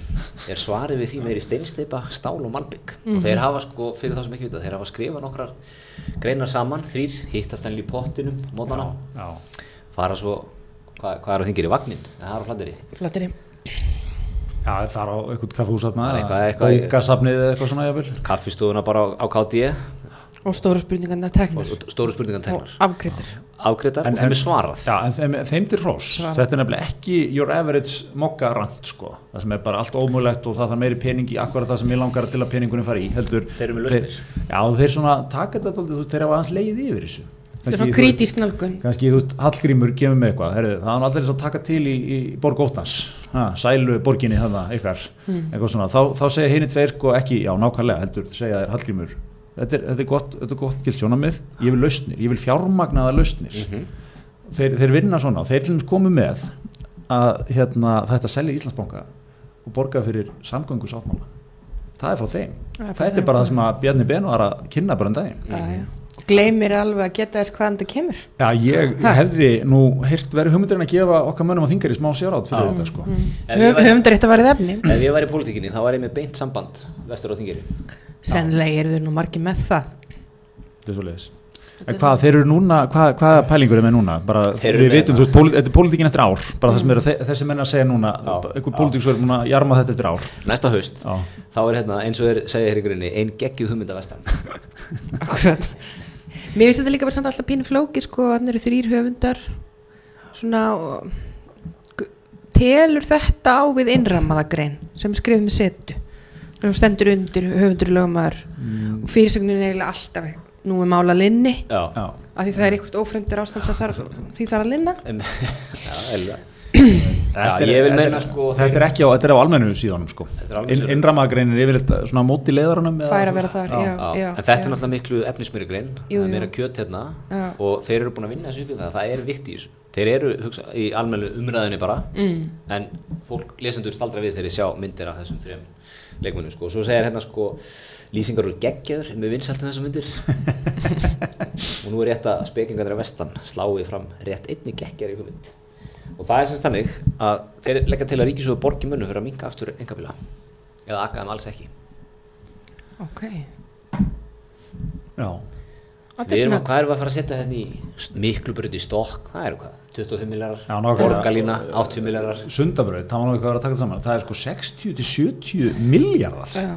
Er svarið við því meiri steinsteipa, stál og malbygg. Og þeir hafa sko, fyrir þá sem ekki vita, þeir hafa skrifað nokkrar greinar saman, þrýr, hittast henni í pottinum, mótana. Já, fara svo hvað, hvað er á þingir í vagnin? Það er á flandiri flatteri. Já það er á Það er eitthvað- eitthvað- bókasafnið eða eitthvað svona jafnvel. Kaffistofuna bara á, á KD og stóru spurningarna teknir og stóru spurningan og tegnar En- og þeim er svarað. Já, en þeim, þeim til hrós, Svarað. þetta er nefnilega ekki your average mokka rant sko, það sem er bara allt ómögulegt og það þarf meiri pening í akkurat það sem ég langar til að peningunni fari í, heldur Þeir eru með lausnir. Já, og þeir svona taka þetta dálítið, þú veist, þeir hafa aðeins leið yfir þessu. Þetta er svona krítisk nálgun. kannski, þú veist, Hallgrímur kemur með eitthvað, herrðu, það er allir þess að taka til í, í borg óttans, ha, sælu borginni þarna, ykkar, eitthvað svona. Þá, þá segja henni tveir sko ekki, já, nákvæmlega heldur, segja þér Hallgrímur þetta er, þetta er gott, þetta er gott gilt sjónamið ég vil lausnir, ég vil fjármagnaða lausnir. Mhm. þeir, þeir vinna svona og þeir til dæmis komu með að hérna, þetta selja Íslandsbanka og borga fyrir samgöngu sáttmála það er frá þeim. Er þetta er bara það sem að Bjarni Ben var að kynna bara um daginn. Mm. Gleymir alveg að geta þess hvaðan þetta kemur. Já, ég Ha? hefði nú heyrt verið hugmyndirinn að gefa okkar mönnum á þingari smá sjárátt fyrir þetta sko. Væri- höfundar eitt að varðið efni. Ef ég var í pólitíkinni þá var ég með beint samband vestur á þingiri sennilega eru þau nú margir með það. Þetta er svo leiðis En hvað, þeir eru núna, hvað, hvaða pælingur er með núna? Bara, eru við hérna- þú veist, þetta er pólitíkin eftir ár. Bara það sem er að þe- þessi menn að segja núna einhver pólitíks verður múin að jarma þetta eftir ár. Næsta haust Já, þá er hérna eins og þeir segja hér í grunni ein geggjuð hugmynda vestan (laughs) akkurat mér finnst þetta líka bara samt alltaf pínu flóki sko, hann eru þrýr höfundar. Svona telur þetta á við innrammaða grein sem skrifið með setu. Sem stendur undir höfundur lögumar Mm. og fyrirsögnin er eiginlega alltaf nú er mála linni. Af því það er eitthvað ófremdur ástand sem þarf, því þarf að linna. (laughs) Já, eðlilega. Þetta Já, er- ég vil þetta sko, Þetta er ekki á, þetta er á almennu síðanum sko Þetta er á yfirleitt svona á móti leðaranum eða, Fær að vera þar, já. já. Já, en þetta er náttúrulega miklu efnismýri grein Jú, það er meira kjöt hérna Já. og þeir eru búin að vinna þessu það það er vikt í þessu þeir eru hugsa, í almennu umræðinni bara mm. en fólk lesendur staldra við þegar þeir sjá myndir af þessum þrejum leikmennum sko. svo segir hérna sko lýsingar úr geggjaður með vinsaltum þessum myndir (laughs) og nú er rétt að spekingar þeirra vestan slái fram rétt einni geggjar í hugmynd og það er semst þannig að þeir leggja til að ríkisöðu borgi munnu fyrir að minka aftur engabila eða akka þeim alls ekki. Ok, Já, þetta Við er erum að, hvað erum við að fara að setja hérna í? Miklu brönd í stokk, það eru hvað, 25 millarar, Já, nákvæmlega. borgarlína, 80 millarar, Sundabraut, það var eitthvað að vera að taka þetta saman. Það er sko 60-70 miljardar já,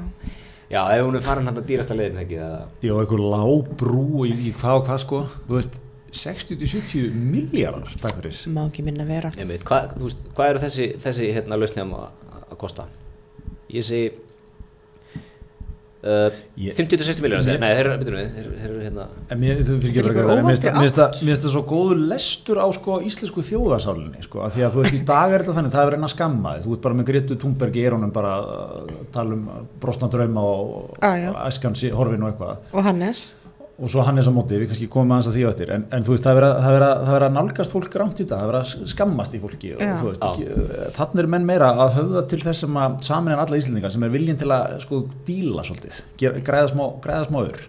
já, ef hún er farin hann að dýrasta leiðin ekki, það, Jó, eitthvað lábrú og ég veit ekki hvað og hvað sko. Þú veist, 60-70 miljardar Takk fyrir. Má ekki minna vera. Einmitt, hvað, veist, hvað eru þessi, þessi hérna lausnum að, að kosta? Ég segi, uh, Ég- 50-60 millarar, Mér- nei, þeir eru, hérna, En mér, finnst það- svo góður lestur á sko íslensku þjóðarsálinni sko, að því að þú veist í dag er þetta þannig, það er verið að skamma þig, þú ert bara með Gretu Thunberg í erónum bara að tala um brosna drauma og, Ah, já. og æskan horfin og eitthvað. Og Hannes og svo hann er svo mótið, við kannski komum aðeins að því á eftir. En, en þú veist, það er verið að- að- að nálgast fólk rámt í þetta, það er verið að skammast í fólki og Já. þú veist, ekki, þannig er menn meira að höfða til þess sem að samin en alla Íslendingar sem er viljinn til að sko díla svolítið, gera- græða smá, græða smá ör.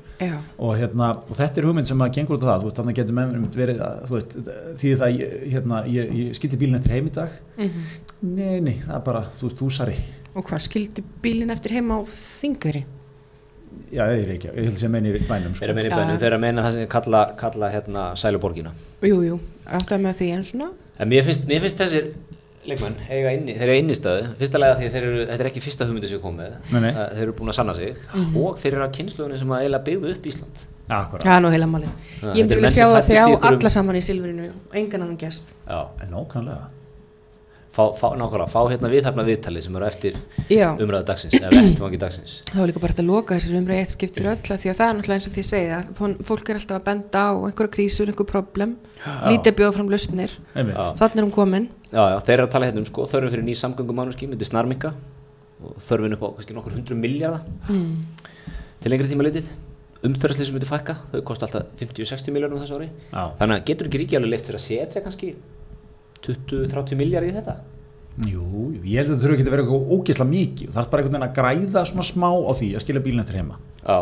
Og, hérna, og þetta er hugmynd sem að gengur út á það, þú veist, þannig getur menn verið að, þú veist, því það ég, hérna, ég, ég skildi bílinn eftir heim í dag. Nei, nei, það er bara, þú veist, húsari og hvað skildu bílinn eftir heima á þingari já, ég er ekki, ég held sem meini í bænum þeir sko. að meina í Já. bænum, þeir eru að meina það sem kalla, kalla hérna sæluborgina. jú, jú, áttaði með því en svona En mér finnst, mér finnst þessir leikmenn eiga inni, þeir eru innistöðu, fyrsta lega því að þeir eru, þetta er ekki fyrsta hugmyndi sem við komum með, Nei, nei. að þeir eru búin að sanna sig og þeir eru að kynsluðunni sem að eiginlega byggðu upp Ísland. Akkurat, það er nú heila Já, ég myndi vilja sjá það í þrjá alla saman í silfurinu og engan annan gest Já. en nákvæmlega fá, fá, nákvæmlega, fá hérna viðhafna viðtali sem eru eftir umræðu dagsins eða vettvangi dagsins. Þá er líka bara að loka þessar umræði eitt skipt fyrir öll af því að það er náttúrulega eins og því að segja fólk er alltaf að benda á einhverja krísur, einhver problem. Lítið bjóða fram lausnir. Þannig er hún komin. Já, já, þeir eru að tala hérna um sko, þörfum fyrir ný samgöngumannverki myndi snarminga og þörfin upp á kannski nokkur hundru miljardar mm. til lengri tíma litið. Umþörðsli sem myndi fækka, þau kosta alltaf 50-60 miljardar þessu ári. Já, þannig að getur ekki ríki alveg leitt fyrir að setja kannski 20-30 miljardar í þetta? Jú, ég held að það þurfa ekki að vera eitthvað ógeðslega mikið, það er bara einhvern veginn að græða svona smá á því að skilja bílinn eftir heima. Já,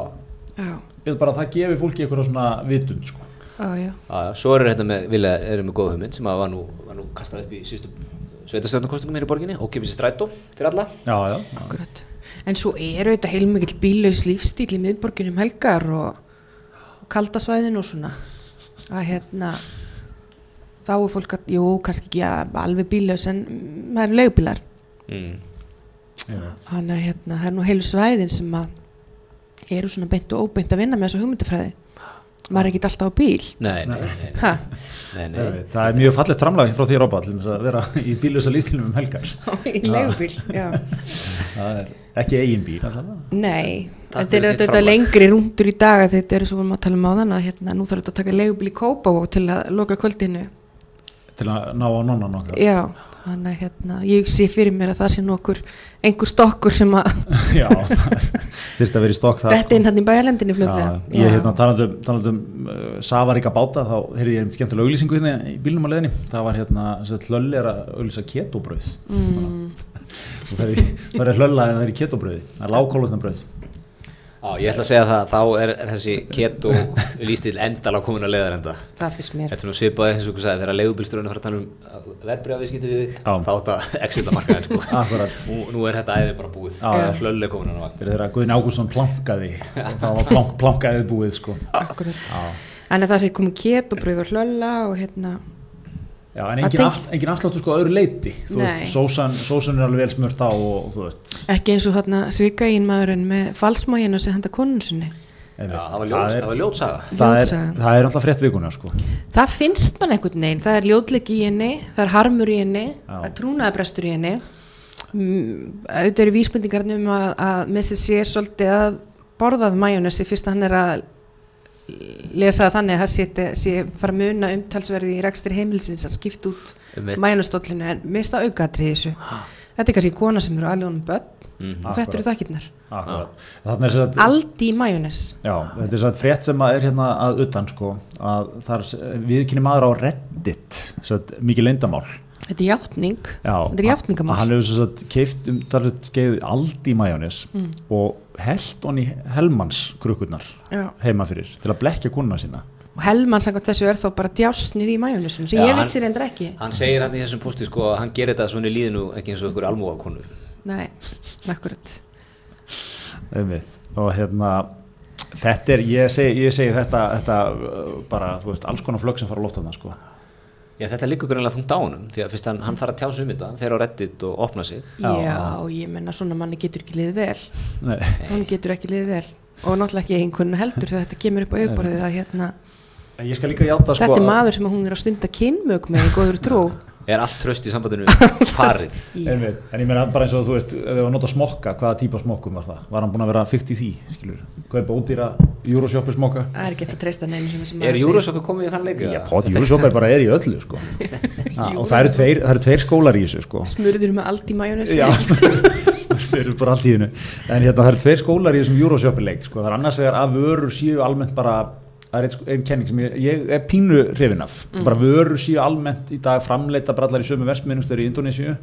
já, ég held bara að það gefi fólki eitthvað svona vitund sko. já, já, já, já, svo eru þetta með, vilja, eru með góða hugmynd sem að var nú, var nú kastað upp í síðustu sveitarstjórnarkostingum hér í borginni, ókipis í strætó fyrir alla. Já, já, akkurat. En svo eru þetta heilmikill bílaus lífstíl í miðborginum helgar og, og kaldasvæðin og svona. Að hérna þá er fólk að, jú, kannski ekki að- alveg bílaus en það eru leigubílar. Mm. einmitt. þannig að hérna, það er nú heilu svæðin sem að eru svona beint og óbeint að vinna með þessu hugmyndafræði. Maður er ekki alltaf á bíl. Nei, nei, nei, ha, nei, nei. Einmitt. það er mjög fallegt framlag frá því Rópa að vera í bílusa lífstílum um helgar. (laughs) Í leigubíl já. það er ekki eigin bíl nei, þetta er þetta lengri rúndur í dag að þetta er svo að tala um á þann að hérna, nú þarf þetta að taka leigubíl í Kópavók til að loka kvöldinu til að ná á nonnan okkar. Já, þannig að hérna, ég sé fyrir mér að það sé nokkur einhver stokkur sem að (laughs) já, það að vera í stokk það þetta inn hann í bæjarlendinni fljóðlega Já, ég hérna talandum, talandum uh, safaríka báta, þá heyrði ég einmitt skemmtilega auglýsingu hérna í bílnum á leðinni það var hérna, hlöll er að auglýsa ketobröð mm. (laughs) þú verður hlölla eða það er ketobröði það er lágkólutnabröð Já, ég ætla að segja það, þá er, þessi keto lístil endala komin að leiðar enda það finnst mér Þetta er nú svipaði eins og þú sagði, þegar leigubílstjórinn fara að tala um verbreyðavískipti við þig, þá að exita markaðin sko. Akkurat. nú, nú er þetta æði bara búið, Já, já. hlöll er komin að vakt þegar þeirra Guðin Ágússon plankaði þá var plank, plankaðið búið sko. akkurat Já. en að það sé komið ketobröð og hlölla og hérna Já, en Það engin, tengt- af, engin afsláttur sko að öðru leiti þú Nei. veist, sósan, sósan er alveg vel smurt á og þú veist. Ekki eins og þarna svika ín maðurinn með falsmáginu sem henda konun sinni. Já, það var ljót- er, það var ljótsaga. það er, það er alltaf frétt vikuna sko. það finnst mann einhvern veginn, það er ljótleiki í henni það er harmur í henni, það er trúnaðabrestur í henni. Mm, auðvitað eru vísbendingarnir um að, að Messi sé svolítið að borðað majónesi fyrst að hann er að lesa það þannig að það sé, sé fara muna umtalsverði í rekstir heimilsins að skipta út majónesdollinu en það aukaðrið þessu. Þetta er kannski kona sem eru alveg honum börn. Mhm. og þetta eru þakkirnar. Er Aldi majónes. Já, þetta er svona frétt sem að er hérna að utan sko, að er viðkynni maður á Reddit mikið leyndamál þetta er játning, Já, þetta er játningamál. hann hefur svo að keift um talið skeið aldi majónis Mm. og held honni Helmans krukkurnar Já. heima fyrir til að blekja kuna sína. Og Helman samkvæmt þessu er þá bara djásnið í majónesum sem Já, ég vissi reyndar ekki. Hann segir hann í þessum posti sko að hann gerir þetta svona í líðinu ekki eins og einhver almúa konu nei, akkurat. Einmitt. og hérna þetta er, ég segi, ég segi þetta, þetta uh, bara, þú veist, alls konar flögg sem fara að lofta þarna sko Já, þetta liggur greinlega þungt á honum því að fyrst hann, hann fara að tjá sig um þetta, fer á reddit og opna sig. Já, Já. ég menna svona manni getur ekki liðið vel. Nei, hann getur ekki liðið vel. Og náttúrulega ekki einhvern heldur þegar þetta kemur upp á yfirborðið að hérna, en ég skal líka játa sko þetta er að- maður sem hún er að stunda kynmög með í góður trú (laughs) Er allt tröst í sambandinu (laughs) farið Einmitt. En ég meina bara eins og þú veist, ef við varum að nota smokka, hvaða típa smokkum var það? Var hann búinn að vera fyrt í því, skilur? Kaupa útýra Euroshoppi smokka? það er ekki að treysta neinu sem þessi Er. Júrosokkur komið í þann leik? eða? Pot Euroshoppi bara er í öllu, sko. ja, (laughs) og það eru, tveir, það eru tveir skólar í þessu, sko. smurður með allt í majónesi Já, (laughs) eru bara allt í hennu. En hérna, það eru tveir skólar í þessum Euroshoppi leik, sko. Það er annars vegar að vörur séu almennt bara, það er einn, einn kenning sem ég, ég er pínu hrifin af. Bara vörur séu almennt í dag framleita brallar í sömu versmiðnumstöður í Indonésiu,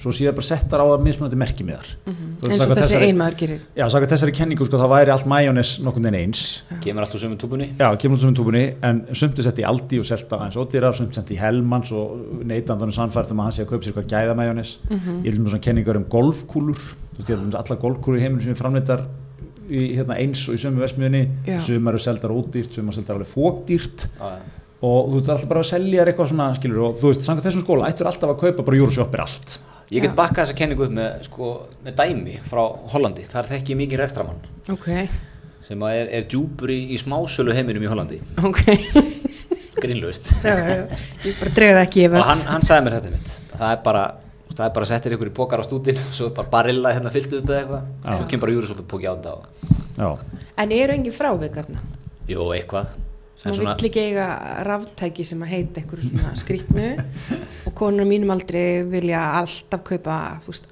svo séu það bara settar á að mismunandi merkimiðar. Þú veist, eins og samkvæmt þessi þessari- einmaður gerir Já, saka þessari kenningu sko, það væri allt majónes nokkurn veginn eins. Kemur allt úr sömu túbunni? Já, kemur út sem túbunni, en sumt er sett í Aldi og selta aðeins ódýra, sumt sett í Helmans og neytandunum sannfært um að hann sé að kaupa sér eitthvað gæða majónes. Ég vil með svona kenningar um golfkúlur, þú veist, ég vil með alla golfkúlur í heiminum sem við framleitar í, hérna, eins og í sömu versmiðunni, Já. sumar eru seldar ódýrt, sumar seldar alveg fókdýrt Já, og þú ert alltaf bara að selja eitthvað svona, skilur, og þú veist, samkvæmt þessum skóla, ættur alltaf að kaupa bara Euroshopper allt. Ég get Já. bakkað þessa kenningu upp með, sko, með dæmi frá Hollandi. Þar þekki ég mikið rekstramann ok, sem er, er djúpur í, í smásölu heiminum í Hollandi. ok Grínlaust. Já, já, já. ég bara það ekki og yfir hann, hann sagði mér þetta mitt. Það er bara það er bara að setja ykkur í pókar á stúdin svo er bara barilla hérna fyllt upp eða eitthvað. Svo kemur bara júrisópi póki á þetta og... Já, En eru engin frávik þarna? jú, eitthvað. Að vill ekki eiga ráftæki sem að heita einhverju svona skrýtnu (laughs) og konur á mínum aldrei vilja alltaf kaupa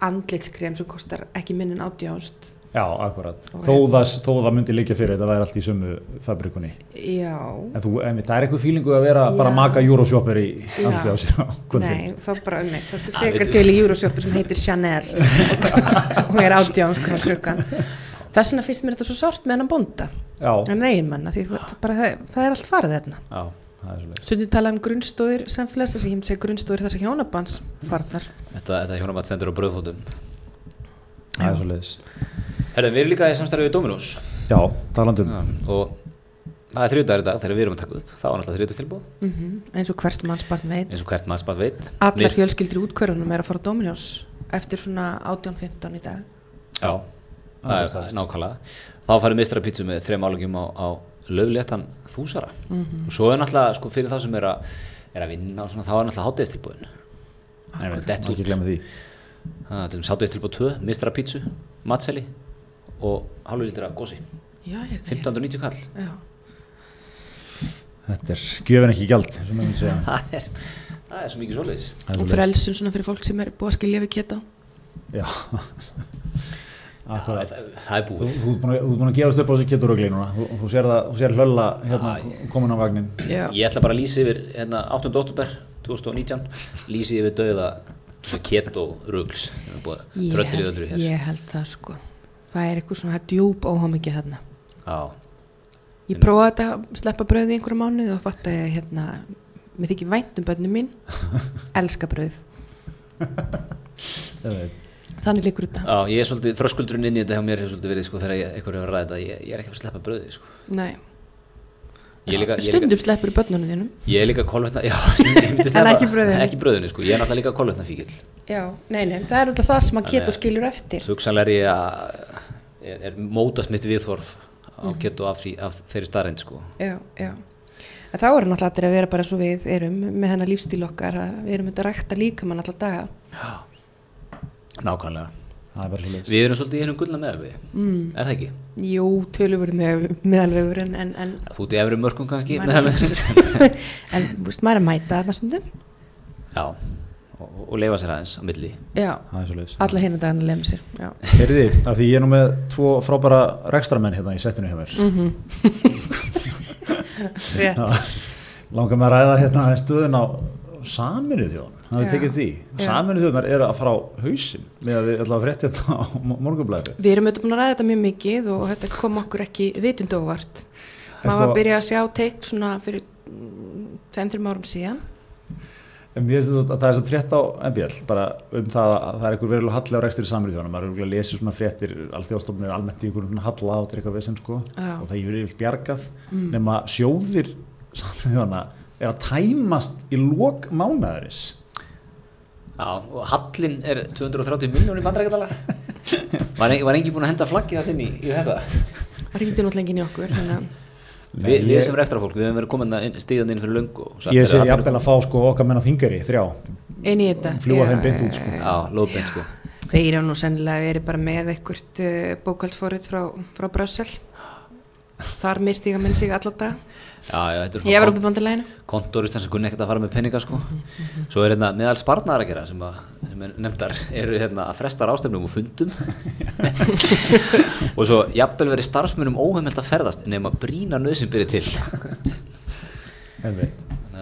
andlitskrem sem kostar ekki minnin átjást já, akkurat. Þó hérna- það, þó það myndi liggja fyrir þetta væri allt í sömu fabrikunni Já, En þú, en það er eitthvað fílingu að vera bara Já. maka Euroshopper í Já. alltaf á sér á kvöldin. Nei, þá bara um eitt þá ertu Já, frekar til í Euroshopper sem heitir Chanel. (laughs) Og er átjáns konar klukkan. Þess vegna finnst mér þetta svo sárt með hennan bónda. Já, en reynmanna, því það, bara, það, það er allt farið þarna. Já, það er Svo við tala um grunnstóðir samfélags þess að ég myndi segja grunnstóðir þess að hjónabans farnar þetta, þetta hjónamat stendur á bröðfótum Það er svolítið Herðu, við erum líka í samstarfið við Dominós Já, talandum og það er þrjóðdagur í dag þegar við erum að taka upp. Það var náttúrulega þrjóðdagstilbúð mm eins og hvert mannsbarn veit. Eins og hvert maður spart veit. Allar í útkvörunum er að fara á Dominos eftir svona 18-15 í dag. Já, það er það, nákvæmlega. Þá farið mistra pítsu með þrejum álugjum á, á lögléttan þúsara. Og svo er náttúrulega, sko, fyrir þá sem er að, er að vinna og svona, þá er náttúrulega hátæðistilbúðin Nei, og halvu lítra gósi Já, ég er því 1590 kall. Já, Þetta er gjöfin ekki gjald sem ég myndi segja. (laughs) Það er, það er svo mikið Það er og frelsun svona fyrir fólk sem er búið að skilja við keto Já. Akkurat. það, það er búið. Þú ert búin að- þú ert búin að gefast upp á þessi keturögli núna. Þú, þú sér það, þú sér hlölla hérna komin á vagnin Já, Ég ætla bara að lýsa yfir hérna, 8. oktober 2019 lýsi yfir döða hér. ég held það sko Það er eitthvað svona djúb óhámikið þarna. Já, Ég prófaði þetta að sleppa brauð í einhverju mánuð og fatt að hérna mér þykir vænt um bönni mín. (laughs) Elska veit. (laughs) Þannig líkur þetta. Já, ég er svolítið, þröskuldurinn inn í þetta hjá mér hefur svolítið verið sko þegar ég, einhver hefur ræðið þetta, ég, ég er ekki að að sleppa bröðið sko. Nei, er líka, er stundum sleppur bönnunum þínum. Ég er líka kolvetna, (laughs) já, sleppa, ekki brauðinu. Ekki bröðinu sko, ég er náttúrulega líka kolvetna fíkil. Já, nei, nei, það er út af það sem að keto að- skilur eftir. Hugsanlega er ég að, er, er mótast mitt viðþorf á Mhm. keto af, því, af þeirri starrend sko. Já, já En þá er náttúrulega allir að vera bara og við erum með hennar lífstíl okkar að við erum þetta að rækta líkamann alltaf daga Nákvæmlega. Það er Við erum svolítið í hennum gullna meðalvegi, mm. er það ekki? Jú, tölur með, meðalvegur en, en, en, Þú ert í efri mörgum kannski meðalvegi. (laughs) en þú veist, maður er að mæta þarna stundum Já, og, og leifa sér aðeins á milli. Já, er alla hinna dagana leið með sér Já, Heyrði, af því ég er nú með tvo frábæra rekstramenn hérna í settinu hjá mér. Mhm. (laughs) rétt. Langar með að ræða hérna stöðun á saminuð þjóðan Það er tekið því. Saminuð þjóðanar eru að fara á hausinn með að við ætla að frétta hérna á morgunblæði Við erum auðvitað búin að ræða þetta mjög mikið og þetta kom okkur ekki vitundu óvart. Maður var að byrja að sjá teikt svona fyrir tveim, þreim árum síðan En mér finnst þetta að það er svo frétt á MBL bara um það að það er einhver verulega halli á rekstur í saminuð þjóðanum, maður er að lesa svona fréttir alþjóðstofnir almennt í einhverjum halla á þetta er eitthvað vesen sko Já. og það er yfir bjargað nema sjóðir saminuð þjóðana er að tæmast í lok mánaðaris Já, og hallin er 230 miljónir bandrækjadala. (laughs) var, var engin búin að henda flaggið það inn í, í þetta? það ringdi náttúrulega enginn í okkur þannig að Vi, Nei, við ég- sem er ekstra fólk, við höfum verið komin að stíðan inn fyrir löngu. og sagt Ég er sé að jafnvel að fá sko okkar menn á þingari, þrjá, inn í þetta fljúa þeim beint út sko. Já, lóðbeint sko. Þeir eru nú sennilega verið bara með eitthvað uh, bókaldfórið frá, frá Brössel þar misti ég að minn sig alla dag Já, já, þetta er ég var svona upp í bandalæginu kontorist sem kunni ekkert að fara með peninga sko. Svo er hérna meðal sparnar að gera sem, að, sem er nefndar eru hérna að fresta rástefnum og fundum. (laughs) Og svo jafnvel verið starfsmönum óheimilt að ferðast nema brína nöðsinn byrja til. Að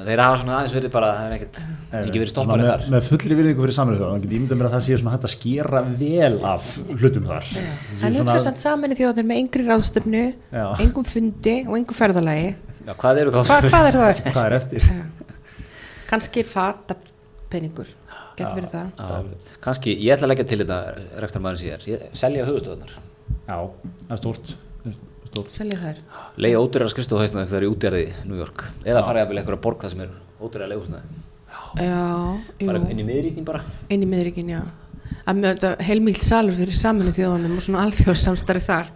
Þeir hafa svona aðeins verið bara, það er ekkert, ekki verið Svona stopparið með, þar. með fulli virðingu fyrir saminuð þjóðan, þannig að ég myndi mér að það sé svona hægt að skera vel af hlutum þar. Það en svona- samt saminni þjóðir með yngri ráðstöfnu engum fundi og engum ferðalagi Já, hvað eru þá? Hva, hvað er það (laughs) eftir? Hvað er eftir? kannski fata peningur getur verið það. Já, kannski, ég ætla að leggja til þetta rekstarmæður sér, ég selja höfustöðunar Já, það er stórt. Stórt. selja þær. Leiða ódýrar skristuhausna þegar það er í útjarði New York. Eða fara jafnvel eitthvað að borg það sem er ódýrar leigusnaði já, bara inn í miðríkin bara. Inn í miðrikin, já. Að heilmíl salur fyrir saminu þjóðanum og svona alþjóðsamstarfi þar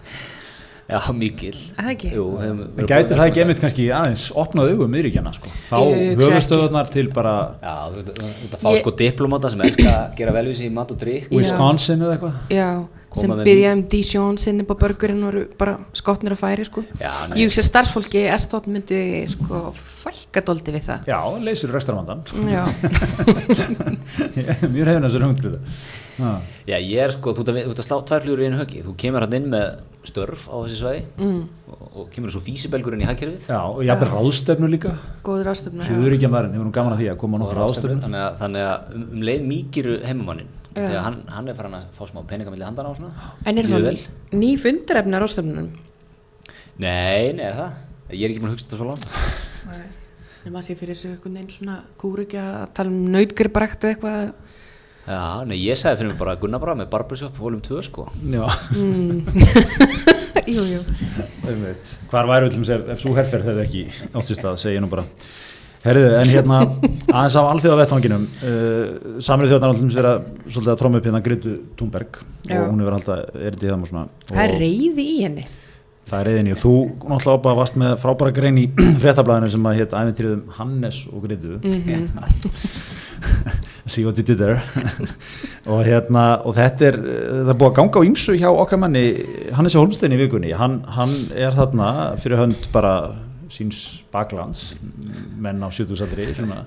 Já, mikil Það ekki? Jú, hefum En gæti það ekki einmitt kannski aðeins opnað augum miðríkjana sko. Þá höfustöðunar til bara Já, þú veit að fá sko diplomata sem elska að gera velvísi í mat og drikk. Wisconsin eða eitthvað. Já, sem með byrja um Dijon sinni på burgerinn og eru bara skotnir að færi sko. Já. Ég hugsa að starfsfólki Estótt myndi sko fælka doldi við það Já, leysir rekstrarvandan. Já, (laughs) Mjög hefðin þessar hungrið. Já, ég er sko, þú ert að, þú ert að slá tvær flugur í einu höggi Þú kemur hann inn með störf á þessi svæði mm. og, og kemur svo físibelgurinn í hagkerfið Já, og jafnvel ráðstefnu líka. góður ástöfna Suðuríkjamaðurinn hefur nú gaman að því að koma á þannig að, þannig að um, um leið mýkiru heimamannin þegar hann, hann er farin að fá smá peninga milli handana og svona. En er það vel? ný fundarefni á ráðstöfnunum? Nei, nei, er það? Ég er ekki búin að hugsa þetta svo langt. Nei. En maður sé fyrir sig einhvern veginn svona kúriki að tala um nautgriprækt eða eitthvað. Já, nei, ég sagði fyrir mig bara Gunnar bara með Barbershop volum 2 sko. Já, (laughs) Jú, jú. Einmitt. Hvar væru öllum ef, ef svo herferð hefði ekki átt sér stað, segi ég nú bara. Herriðu, en hérna, aðeins af alþjóða vettvanginum, uh, samrið þjóðnar allum sér að að tróma upp hérna Gritu Thunberg Já. og hún hefur alltaf erið í það og svona. Það er og- reyði í henni. Það er reyðinni og þú náttúrulega opað varst með frábæra grein í (clears throat) fréttablaðinu sem að hétt æfintýrðum Hannes og Gritu (laughs) See what you did there. (laughs) Og hérna og þetta er það er búið að ganga á ýmsu hjá okkar manni Hannes Holmstein í vikunni. Hann, hann er þarna fyrir hönd bara síns baklands menn á 70 aldri svona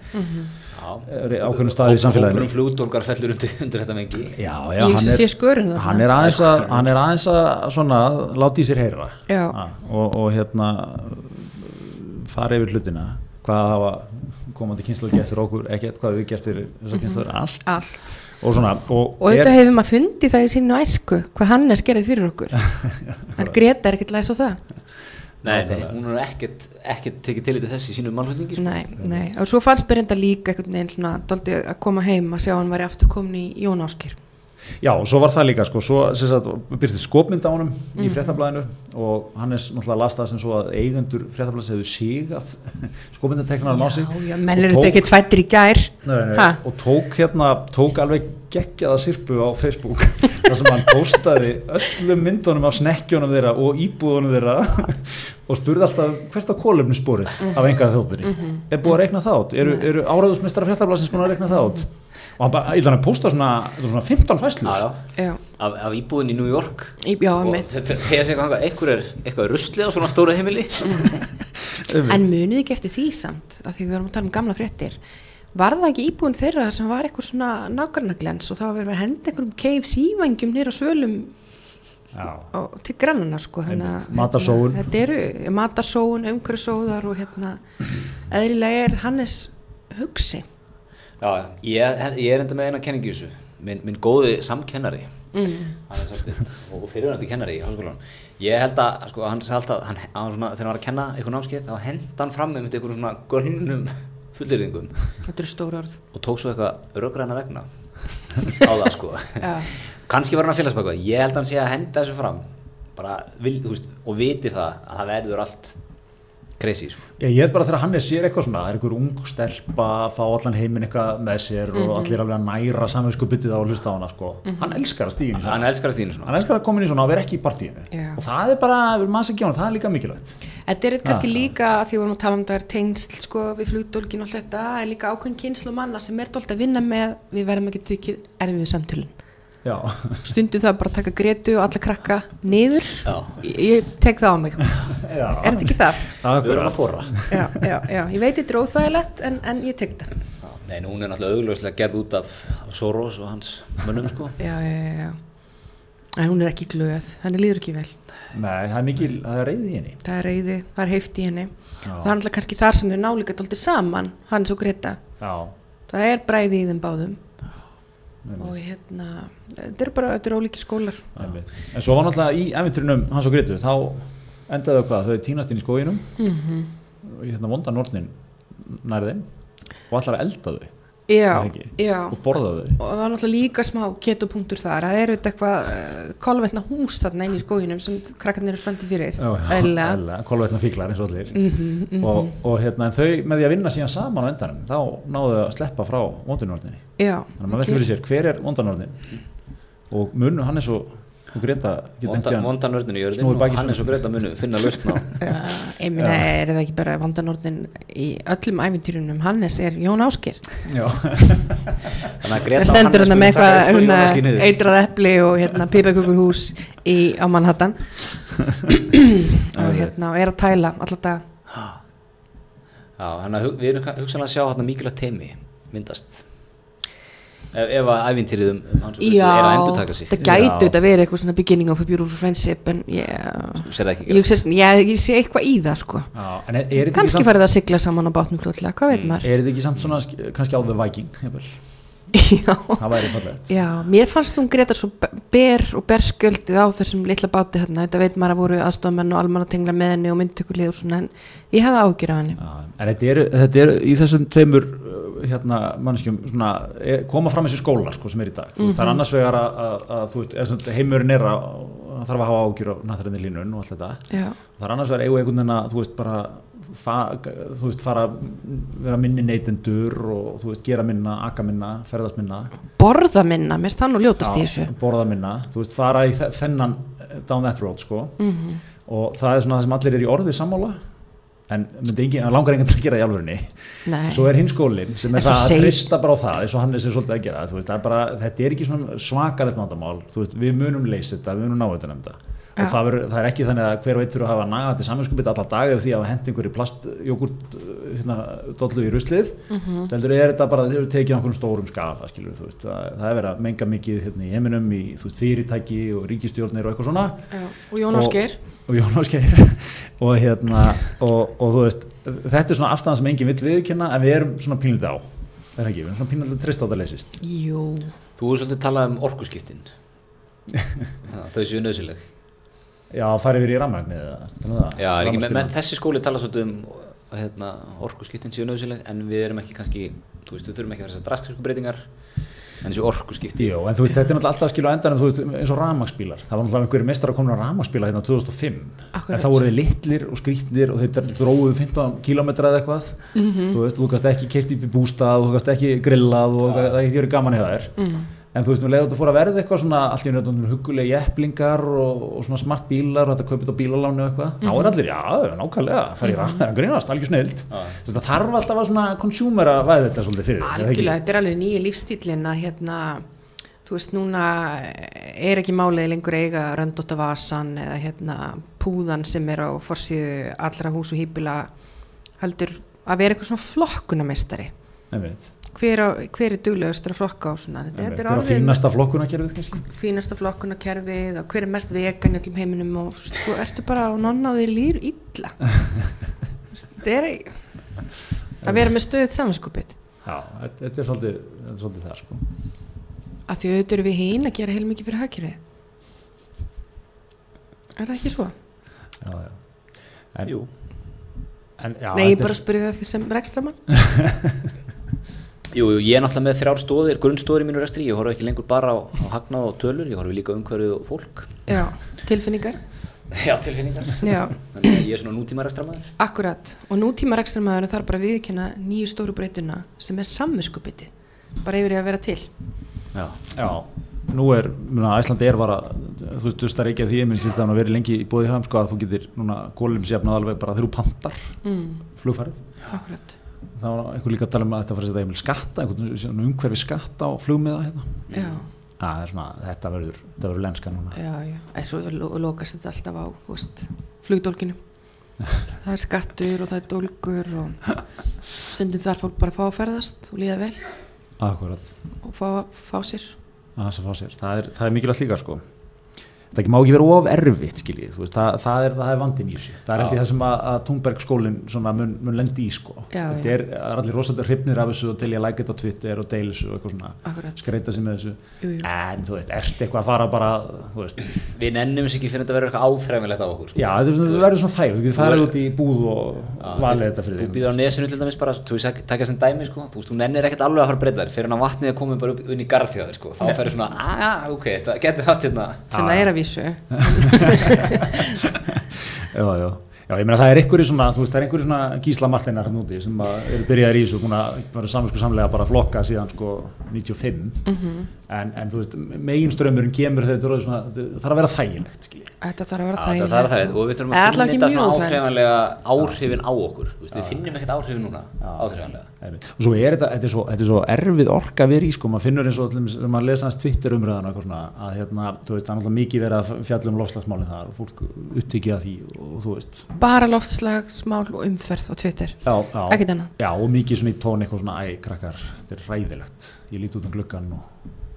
er ákveðnum staði í samfélaginu. Hópurum flugdólgar fellur undir, undir þetta mengi Já, já, hann er, þarna. hann er aðeins að hann er aðeins að svona láta í sér heyra. Já. Ah, og, og hérna fara yfir hlutina. Hvað hafa komandi kynslu gert fyrir okkur? Ekkert, hvað við gert fyrir þessar kynslu allt. Allt. Og svona og, Og auðvitað hefur maður fundið það í sínu æsku hvað hann er skerið fyrir okkur. (laughs) En Greta er ekkert læs á það Nei, nei, hún er ekkert, ekkert tekið til í þessi í sínu málflutningi sko. Nei, nei, og svo fannst mér enda líka einhvern veginn svona daldi að koma heim að sjá hann væri aftur komin í Jón Áskir já, og svo var það líka sko, svo sem sagt, byrtið skopmynd á honum í fréttablaðinu og hann er náttúrulega lastað sem svo að eigendur fréttablaðs hefðu sigað (laughs) skopmyndateknarum á sig. Já, já, menn eru þetta ekkert fættir í gær. Nei, nei, og tók hérna tók alveg geggjaða sirpu á Facebook (laughs) þar sem hann postaði öllum myndunum af snekkjónum þeirra og íbúðunum þeirra (laughs) og spurði alltaf hvert á kólefni sporið af engaða þjóðbyrni er búið að rekna það át, eru, eru áraðusmestara fréttablasins búin að rekna það át og hann bara, ég þannig að posta svona, þetta svona 15 fæslur Já, já, Já, af, af íbúðin í New York. Í, já, og þetta tegja sig eitthvað, eitthvað er eitthvað ruslið á svona stóra heimili. (laughs) En munið ekki eftir því samt að því við varum að tala um gamla fréttir Var það ekki íbúin þeirra sem var eitthvað svona nákvæmnaglens og það var verið að henda einhverjum KFC-vængjum nýra svölum Já. á, til grannana sko þannig að, Einmitt. Matarsóun. þetta eru matarsóun, umhverfisóðar og hérna eðlilega er Hannes hugsi Já, ég, ég er enda með eina þessu minn, minn góði samkennari mm. hann er svolítið, og fyrirvændi kennari í háskólan ég held að, sko, hann sagði alltaf hann, hann svona, þegar hann var að kenna eitthvað námskeið þá henda hann fram með einhverjum svona gönnum orð. Og tók svo eitthvað röggræna vegna. (laughs) Á það sko. Kannski var hann að félast með eitthvað ég held að hann sé að henda þessu fram. Bara, vil, veist, og viti það að það verður allt crazy sko. Já, ég held bara þegar Hannes sér eitthvað svona, það er einhver ung stelpa að fá allan heiminn eitthvað með sér og allir alveg að næra samvinsku byttið á að hlusta á hana sko. hann elskar að stíðin hann elskar að svona hann elskar að koma inn í svona og vera ekki í partíinu Já. og það er bara, við erum aðeins á hann, það er líka mikilvægt Þetta er kannski Já. líka að því við vorum að tala um það er tengsl sko við flugdólgin og allt þetta er líka ákveðin kynslu manna sem er dólt að vinna með við verðum ekki þykir erfið samtölun Já, stundu það bara að taka gretu og alla krakka niður. Já. ég, ég tek það á mig. (laughs) Er já. þetta ekki það? við verðum að fóra Já, já, já, ég veit þetta er óþægilegt en, en ég tek það Nei, en hún er náttúrulega augljóslega gerð út af, af Soros og hans mönnum sko. Já, já, já, já. En hún er ekki glöð, henni líður ekki vel. Nei, það er mikil, það er reyði í henni. Það er reyði, það er heift í henni. Já. það er alltaf kannski þar sem þau nálíka dólti saman hans og Greta Já, það er bræði í þeim báðum og hérna þetta eru bara, þetta eru ólíki skólar. En svo var náttúrulega í eventurinum hans og Gretu þá endaðu hvað, þau týnast inn í skóginum Mhm. og í hérna vonda nornin nærðin og allar að elda þau já, já. Og borða þau? Og það er náttúrulega líka smá ketupunktur þar. Það eru eitthvað uh, kolvetna hús þarna inn í skóginum sem krakkarnir eru spöndi fyrir. Mhm, kolvetna fíklar eins og allir. Og, og hérna, en þau með því að vinna síðan saman á endanum þá náðu þau að sleppa frá vondanorninni já, þannig að maður veldur fyrir sér hver er vondanornin og munu hann er svo og Greta geta Vonda, einhvern vonda nördin í jörðin og hann er svo breyta munu finna lausna (laughs) Já, ég meina, er það ekki bara vandanordin í öllum æfintýrunum Hannes? Er Jón Áskir Já, þannig að Greta það og stendur Hannes hérna með eitthvað hérna, eitrað epli og hérna pipakukurhús í, á Manhattan. (clears throat) Og hérna og er að tæla alltaf dag Já, hu- við erum hugsanlega að sjá hérna mikilvægt teimi myndast ef, ef að ævintýrið um, hans og Já, er að endur taka sig. það gæti Já. þetta verið eitthvað svona beginning of a beautiful friendship en ég, það ekki ég, hugsa, já, ég sé eitthvað í það sko. Já, en er, er þetta ekki kannski samt, farið að sigla saman á bátnum fljótlega, hvað veit maður? Er þetta ekki samt svona sk- kannski á The Viking (laughs) það væri fallegt. Já, mér fannst hún Greta svo be- ber og berskjöldið á þessum litla báti hérna, þetta veit maður að voru aðstofamenn og almanna tengla með henni og myndtökulið og svona en ég hefði ágjur af henni. Já, en þetta eru, þetta eru í þessum tveimur hérna, mannskjum svona, e, koma fram þessi skólar sko, sem er í dag, þú veist, það er annars vegar að, að, að heimurinn er að að þarf að hafa ágjur á náttúrulega línun og allt þetta. Já, það er annars vegar eigu einhvern veginn að þú veist bara fa, þú veist fara vera minni neytendur og þú veist gera minna, akka minna, ferðast minna. Borða minna, mest það nú ljótast í þessu. borða minna, þú veist fara í þe- þennan eh, down that road sko. Mhm. og það er svona það sem allir er í orði sammála en engin, það langar enginn til að gera í alvörinni Nei. svo er hinn skólinn sem er það að seg- trista bara á það eins og hann er sér svolítið að gera veist, er bara, þetta er ekki svona svakalegt vandamál veist, við munum leysa þetta, við munum ná þetta nefnda. Og það, ver, það er ekki þannig að hver og eitt þurfa að hafa nagandi saminskupið alla daga ef því að hendi einhverju plastjógurt hérna, dollu í ruslið. Mm Mhm. -hmm. heldur er þetta bara, þeir eru tekið á einhverjum stórum skala skilur, veist, það, það er verið að menga mikið hérna, í heiminum í veist, fyrirtæki og ríkistjórnir og eitthvað svona. Já. og Jón Ásgeir. Og Ásgeir. (laughs) Og hérna og, og þú veist, þetta er svona afstæðan sem enginn vill viðkynna en við erum svona pínlítið á. Er það ekki, við erum svona pínlítið trist á þetta leysist. Jú, Þú er svolítið að tala um orkuskiptin. (laughs) Þau séu nöðsileg já, farið við í um það? Já, er ekki, menn, menn þessi skóli tala svolítið um hérna, orkuskiptin séu nöðsileg en við erum ekki kannski, þú veist, við þurfum ekki að vera þessar drastisku breytingar en þessi orkuskipti Jú, en þú veist, þetta er náttúrulega alltaf að skilja á endanum, þú veist, eins og rafmagsbílar. Það var náttúrulega einhverju mestar að koma á rafmagsbíla hérna 2005. Akkurat. En þá voru þið litlir og skrítnir og þeir dróðu 15 kilometra eða eitthvað. Þú veist, þú kannst ekki keirt upp í bústað, þú kannst ekki grillað og það er En þú veist, nú leiður þetta fór að verða eitthvað svona allt í nöðunum hugulegi epplingar og, og svona smart bílar og þetta kaupið á bílalánu og eitthvað. Þá er allir, já, nákvæmlega, fær í raf, það grínast, algjör snild. Það þarf alltaf að svona consumera væði þetta svolítið fyrir. er það algjörlega, þetta er alveg nýja lífstílin að hérna þú veist, núna er ekki málið lengur að eiga röndóta vasan eða hérna púðan sem er á forsíðu allra hús og hýpila heldur að vera eitthvað svona flokkunarmeistari Einmitt. Hver, á, hver er duglegastur að flokka á svona þetta, er á orðið fínasta flokkunarkerfið fínasta flokkunarkerfið og hver er mest vegan í öllum heiminum og þú ertu bara á nonnaði lír illa (laughs) þetta er að vera með stöðut samanskupið Já, þetta er svolítið, þetta er svolítið það sko. að því auðvitað eru við hinn að gera heilmikið fyrir hagkerfið er það ekki svo? Já, já. En, Jú. En, já, Nei, ég bara er- spurði það fyrir sem rekstramann (laughs) Jú, jú, ég er náttúrulega með þrjár stóðir, grunnstóðir í mínu restri, ég horf ekki lengur bara á, á hagnað og tölur, ég horf líka á umhverfið og fólk. Já, tilfinningar (laughs) Já, tilfinningar. Já, Þannig að ég er svona nútíma rekstramæður. akkurat og nútíma rekstramæður þarf bara að viðkynna nýju stóru breytuna sem er samviskupiti bara yfir í að vera til Já. Já, nú er, muna, Æslandi er var að, þú veist, þú er ekki að því, minn síðan að vera lengi í bóði hjá þeim, sko, að þú getur núna kólumisjafnað alveg bara þegar þú pantar mm, flugfærið. Akkurat, Það var einhver líka að tala um að þetta fyrir að setja einhver skatta, einhvern umhverfi skatta á flugmiða hérna. er svona, þetta verður, þetta verður lenska núna. já, já en svo lo lokast þetta alltaf á veist, flugdólkinu (laughs) það er skattur og það er dólkur og stundum þarf fólk bara fá að ferðast og líða vel Akkurat, og fá, fá sér að fá sér. Það er, það er mikilvægt líka, sko. Það má ekki vera of erfitt, skiljið, þú veist, það, það, er, það er vandin í þessu. Það er alltaf það sem að, að Thunberg skólinn svona mun, mun lendi í, sko. Já, þetta er, það er allir rosalega hrifnir af þessu og til ég like þetta á Twitter og deil þessu og eitthvað svona, Akkurat, skreita sig með þessu. jú, jú En, þú veist, ert eitthvað að fara bara, þú Við nennum sér ekki fyrir þetta að vera eitthvað áþræmilegt á okkur. sko. já, þetta þetta verður svona þæg, þú getur Þú farið er- út í búð og valið þú- þetta fyrir Þú þig. býður á nesinu til dæmis bara, þú takja sem dæmi, sko, þú þú nennir ekkert alveg að fara að breyta þér, fyrir hann að vatnið er komið bara upp unni í garðfjáður, sko, þá ferur svona, aaa, ok, þetta getur haft hérna, sem það er að vísu (laughs) Já, já. Já, ég meina það er einhverju svona, þú veist, það er einhverju svona gíslamallinar hérna úti sem að eru byrjaðir í þessu, að vera saminsku samlega bara að flokka síðan sko 95 en, en þú veist, meginströmmurinn kemur þegar þetta er orðið svona, það þarf að vera þægilegt, skilji. Þetta þarf að vera þægilegt. það er það og við þurfum að finna þetta svona þægilegt. áhrifanlega áhrifin á okkur Þú veist, við finnum ekkert áhrifin núna áhrifanlega. Og svo er þetta, þetta er svo, þetta er svo erfið orka vera í sko, maður finnur eins og þegar maður lesa hans Twitter eitthvað svona, að hérna, þú veist, það er náttúrulega mikið verið að fjalla um lofslagsmálinn þar og fólk upptikið að því og þú veist. Bara loftslagsmál og umferð á Twitter. Ekkert annað. já, og mikið svona í tón eitthvað svona, æ, krakkar, þetta er ræðilegt ég líti út um gluggan og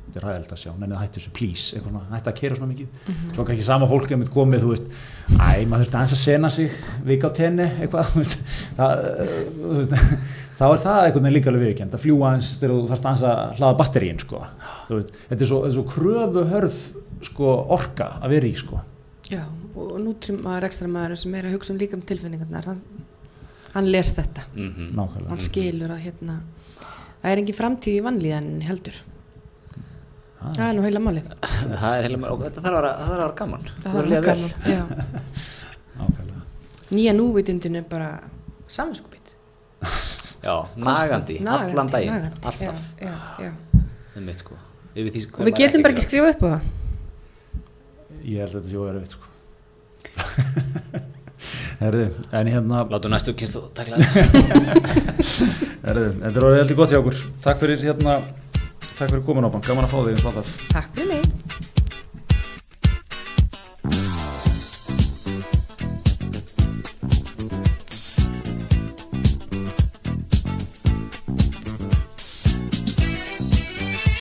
þetta er ræðilegt að sjá, nennið hætti þessu, please. Eitthvað svona, hætti að kera svona mikið. Svo kannski sama fólk er mitt komið, þú veist æ, maður þurfti að þá er það einhvern veginn líka alveg viðkjönd, að fljúa aðeins þegar þú þarfst að hlaða batterín, sko þú veist, þetta er svo, er svo kröfuhörð sko, orka að vera í, sko Já, og nútríma rekstra maður sem er að hugsa um líka um tilfinningarnar, hann, hann les þetta. Mhm. nákvæmlega Hann skilur að hérna, það er engin framtíð í vannlíðan heldur. Það er nú heila málið. (laughs) Það er heila og þetta þarf að vera, það þarf að vera gaman Það þarf er að vel. gaman. Já. (laughs) nákvæmlega Nýja núvitundin er bara saminskupið. Já, nagandi, allan daginn, nagandi, alltaf. Já, já, já. um mitt sko því Og við getum bara ekki skrifað upp á það. ég held að þetta sé óverið, sko. (laughs) Herðu, en hérna Látum næstu það. (laughs) Herðu, þetta er orðið heldur gott hjá okkur. Takk fyrir hérna Takk fyrir komin á bann, gaman að fá þig eins og alltaf. Takk fyrir mig.